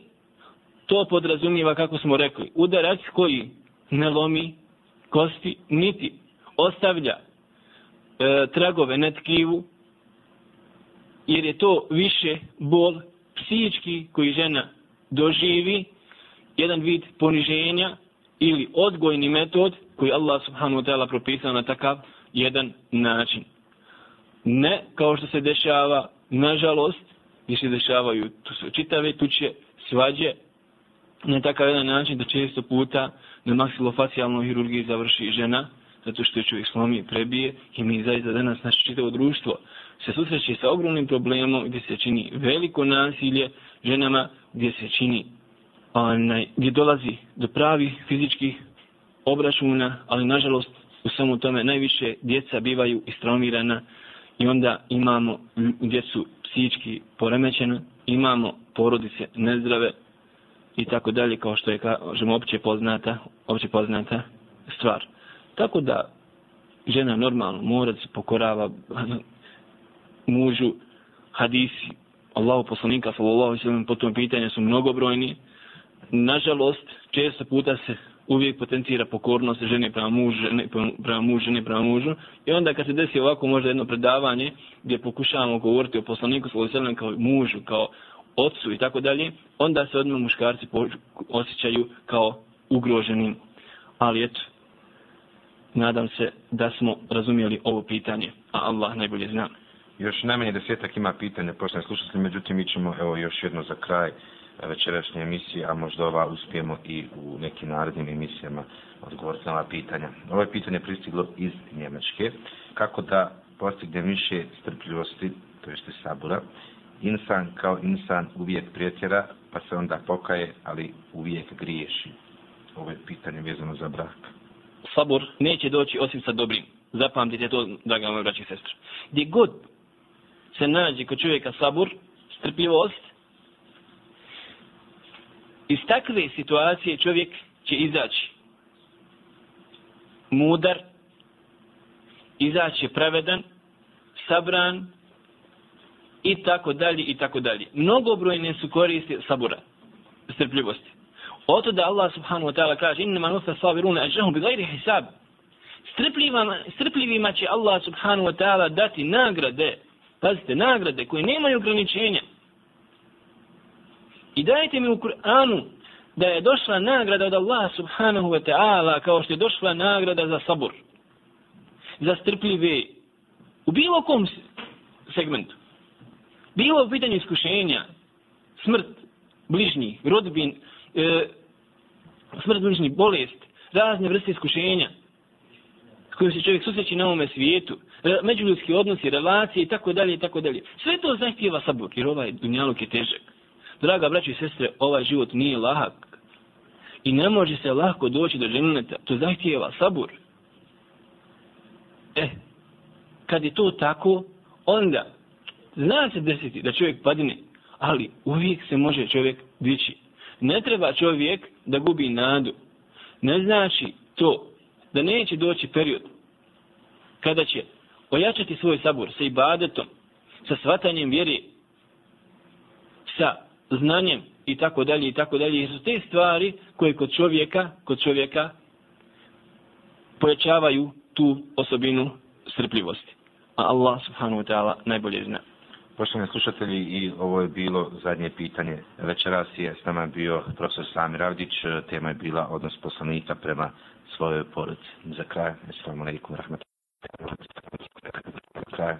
to podrazumijeva kako smo rekli, udarac koji ne lomi kosti, niti ostavlja e, tragove na tkivu, jer je to više bol psihički koji žena doživi, jedan vid poniženja ili odgojni metod koji Allah subhanahu wa ta'ala propisao na takav jedan način. Ne kao što se dešava, nažalost, gdje se dešavaju tu su čitave tuče, svađe, na takav jedan način da često puta na maksilofacijalnoj hirurgiji završi žena, zato što je čovjek slomi prebije i mi zaista danas naše čitavo društvo se susreće sa ogromnim problemom gdje se čini veliko nasilje ženama, gdje se čini onaj, gdje dolazi do pravi fizičkih obračuna, ali nažalost u samo tome najviše djeca bivaju istraumirana i onda imamo djecu psihički poremećena, imamo porodice nezdrave i tako dalje kao što je kažemo opće poznata, opće poznata stvar. Tako da žena normalno mora da se pokorava mužu hadisi Allahu poslanika sallallahu alejhi ve sellem po tom pitanju su mnogobrojni. Nažalost, često puta se uvijek potencira pokornost žene prema mužu, žene prema mužu, žene prema mužu. I onda kad se desi ovako možda jedno predavanje gdje pokušavamo govoriti o poslaniku sallallahu alejhi ve sellem kao mužu, kao ocu i tako dalje, onda se odmah muškarci osjećaju kao ugroženi. Ali eto, nadam se da smo razumijeli ovo pitanje, a Allah najbolje zna. Još najmanje desetak ima pitanja, poštene slušatelji, međutim mi ćemo evo još jedno za kraj eh, večerašnje emisije, a možda ova uspijemo i u nekim narednim emisijama odgovoriti na ova pitanja. Ovo je pitanje pristiglo iz Njemačke. Kako da postigne više strpljivosti, to jeste sabura, insan kao insan uvijek prijetjera, pa se onda pokaje, ali uvijek griješi. Ovo je pitanje vezano za brak. Sabor neće doći osim sa dobrim. Zapamtite to, draga moja braća i sestre. Gdje god se nađe kod čovjeka sabur, strpljivost, iz takve situacije čovjek će izaći mudar, izaći pravedan, sabran i tako dalje i tako dalje. Mnogobrojne su koristi sabura, strpljivosti. Oto da Allah subhanahu wa ta'ala kaže innama nufa sabiruna ajrahum bi gajri hisab. Strpljivima, strpljivima će Allah subhanahu wa ta'ala dati nagrade Pazite, nagrade koje nemaju ograničenja. I dajte mi u Kur'anu da je došla nagrada od Allaha subhanahu wa ta'ala kao što je došla nagrada za sabor. Za strpljive. U bilo kom segmentu. Bilo u pitanju iskušenja, smrt bližnji, rodbin, e, smrt bližnji, bolest, razne vrste iskušenja s kojim se čovjek susreći na ovome svijetu, međuljudski odnosi, relacije i tako dalje i tako dalje. Sve to zahtjeva sabor, jer ovaj dunjaluk je težak. Draga braći i sestre, ovaj život nije lahak. I ne može se lahko doći do dženeta. To zahtjeva sabor. E, kad je to tako, onda zna se desiti da čovjek padne, ali uvijek se može čovjek dići. Ne treba čovjek da gubi nadu. Ne znači to da neće doći period kada će ojačati svoj sabor sa ibadetom, sa svatanjem vjeri, sa znanjem i tako dalje i tako dalje. Jer su te stvari koje kod čovjeka, kod čovjeka pojačavaju tu osobinu strpljivosti. A Allah subhanahu wa ta'ala najbolje zna. Poštovani slušatelji, i ovo je bilo zadnje pitanje. Večeras je s nama bio profesor Samir Avdić. Tema je bila odnos poslanika prema svojoj porodici. Za kraj, assalamu alaikum, rahmatullahi. Za kraj,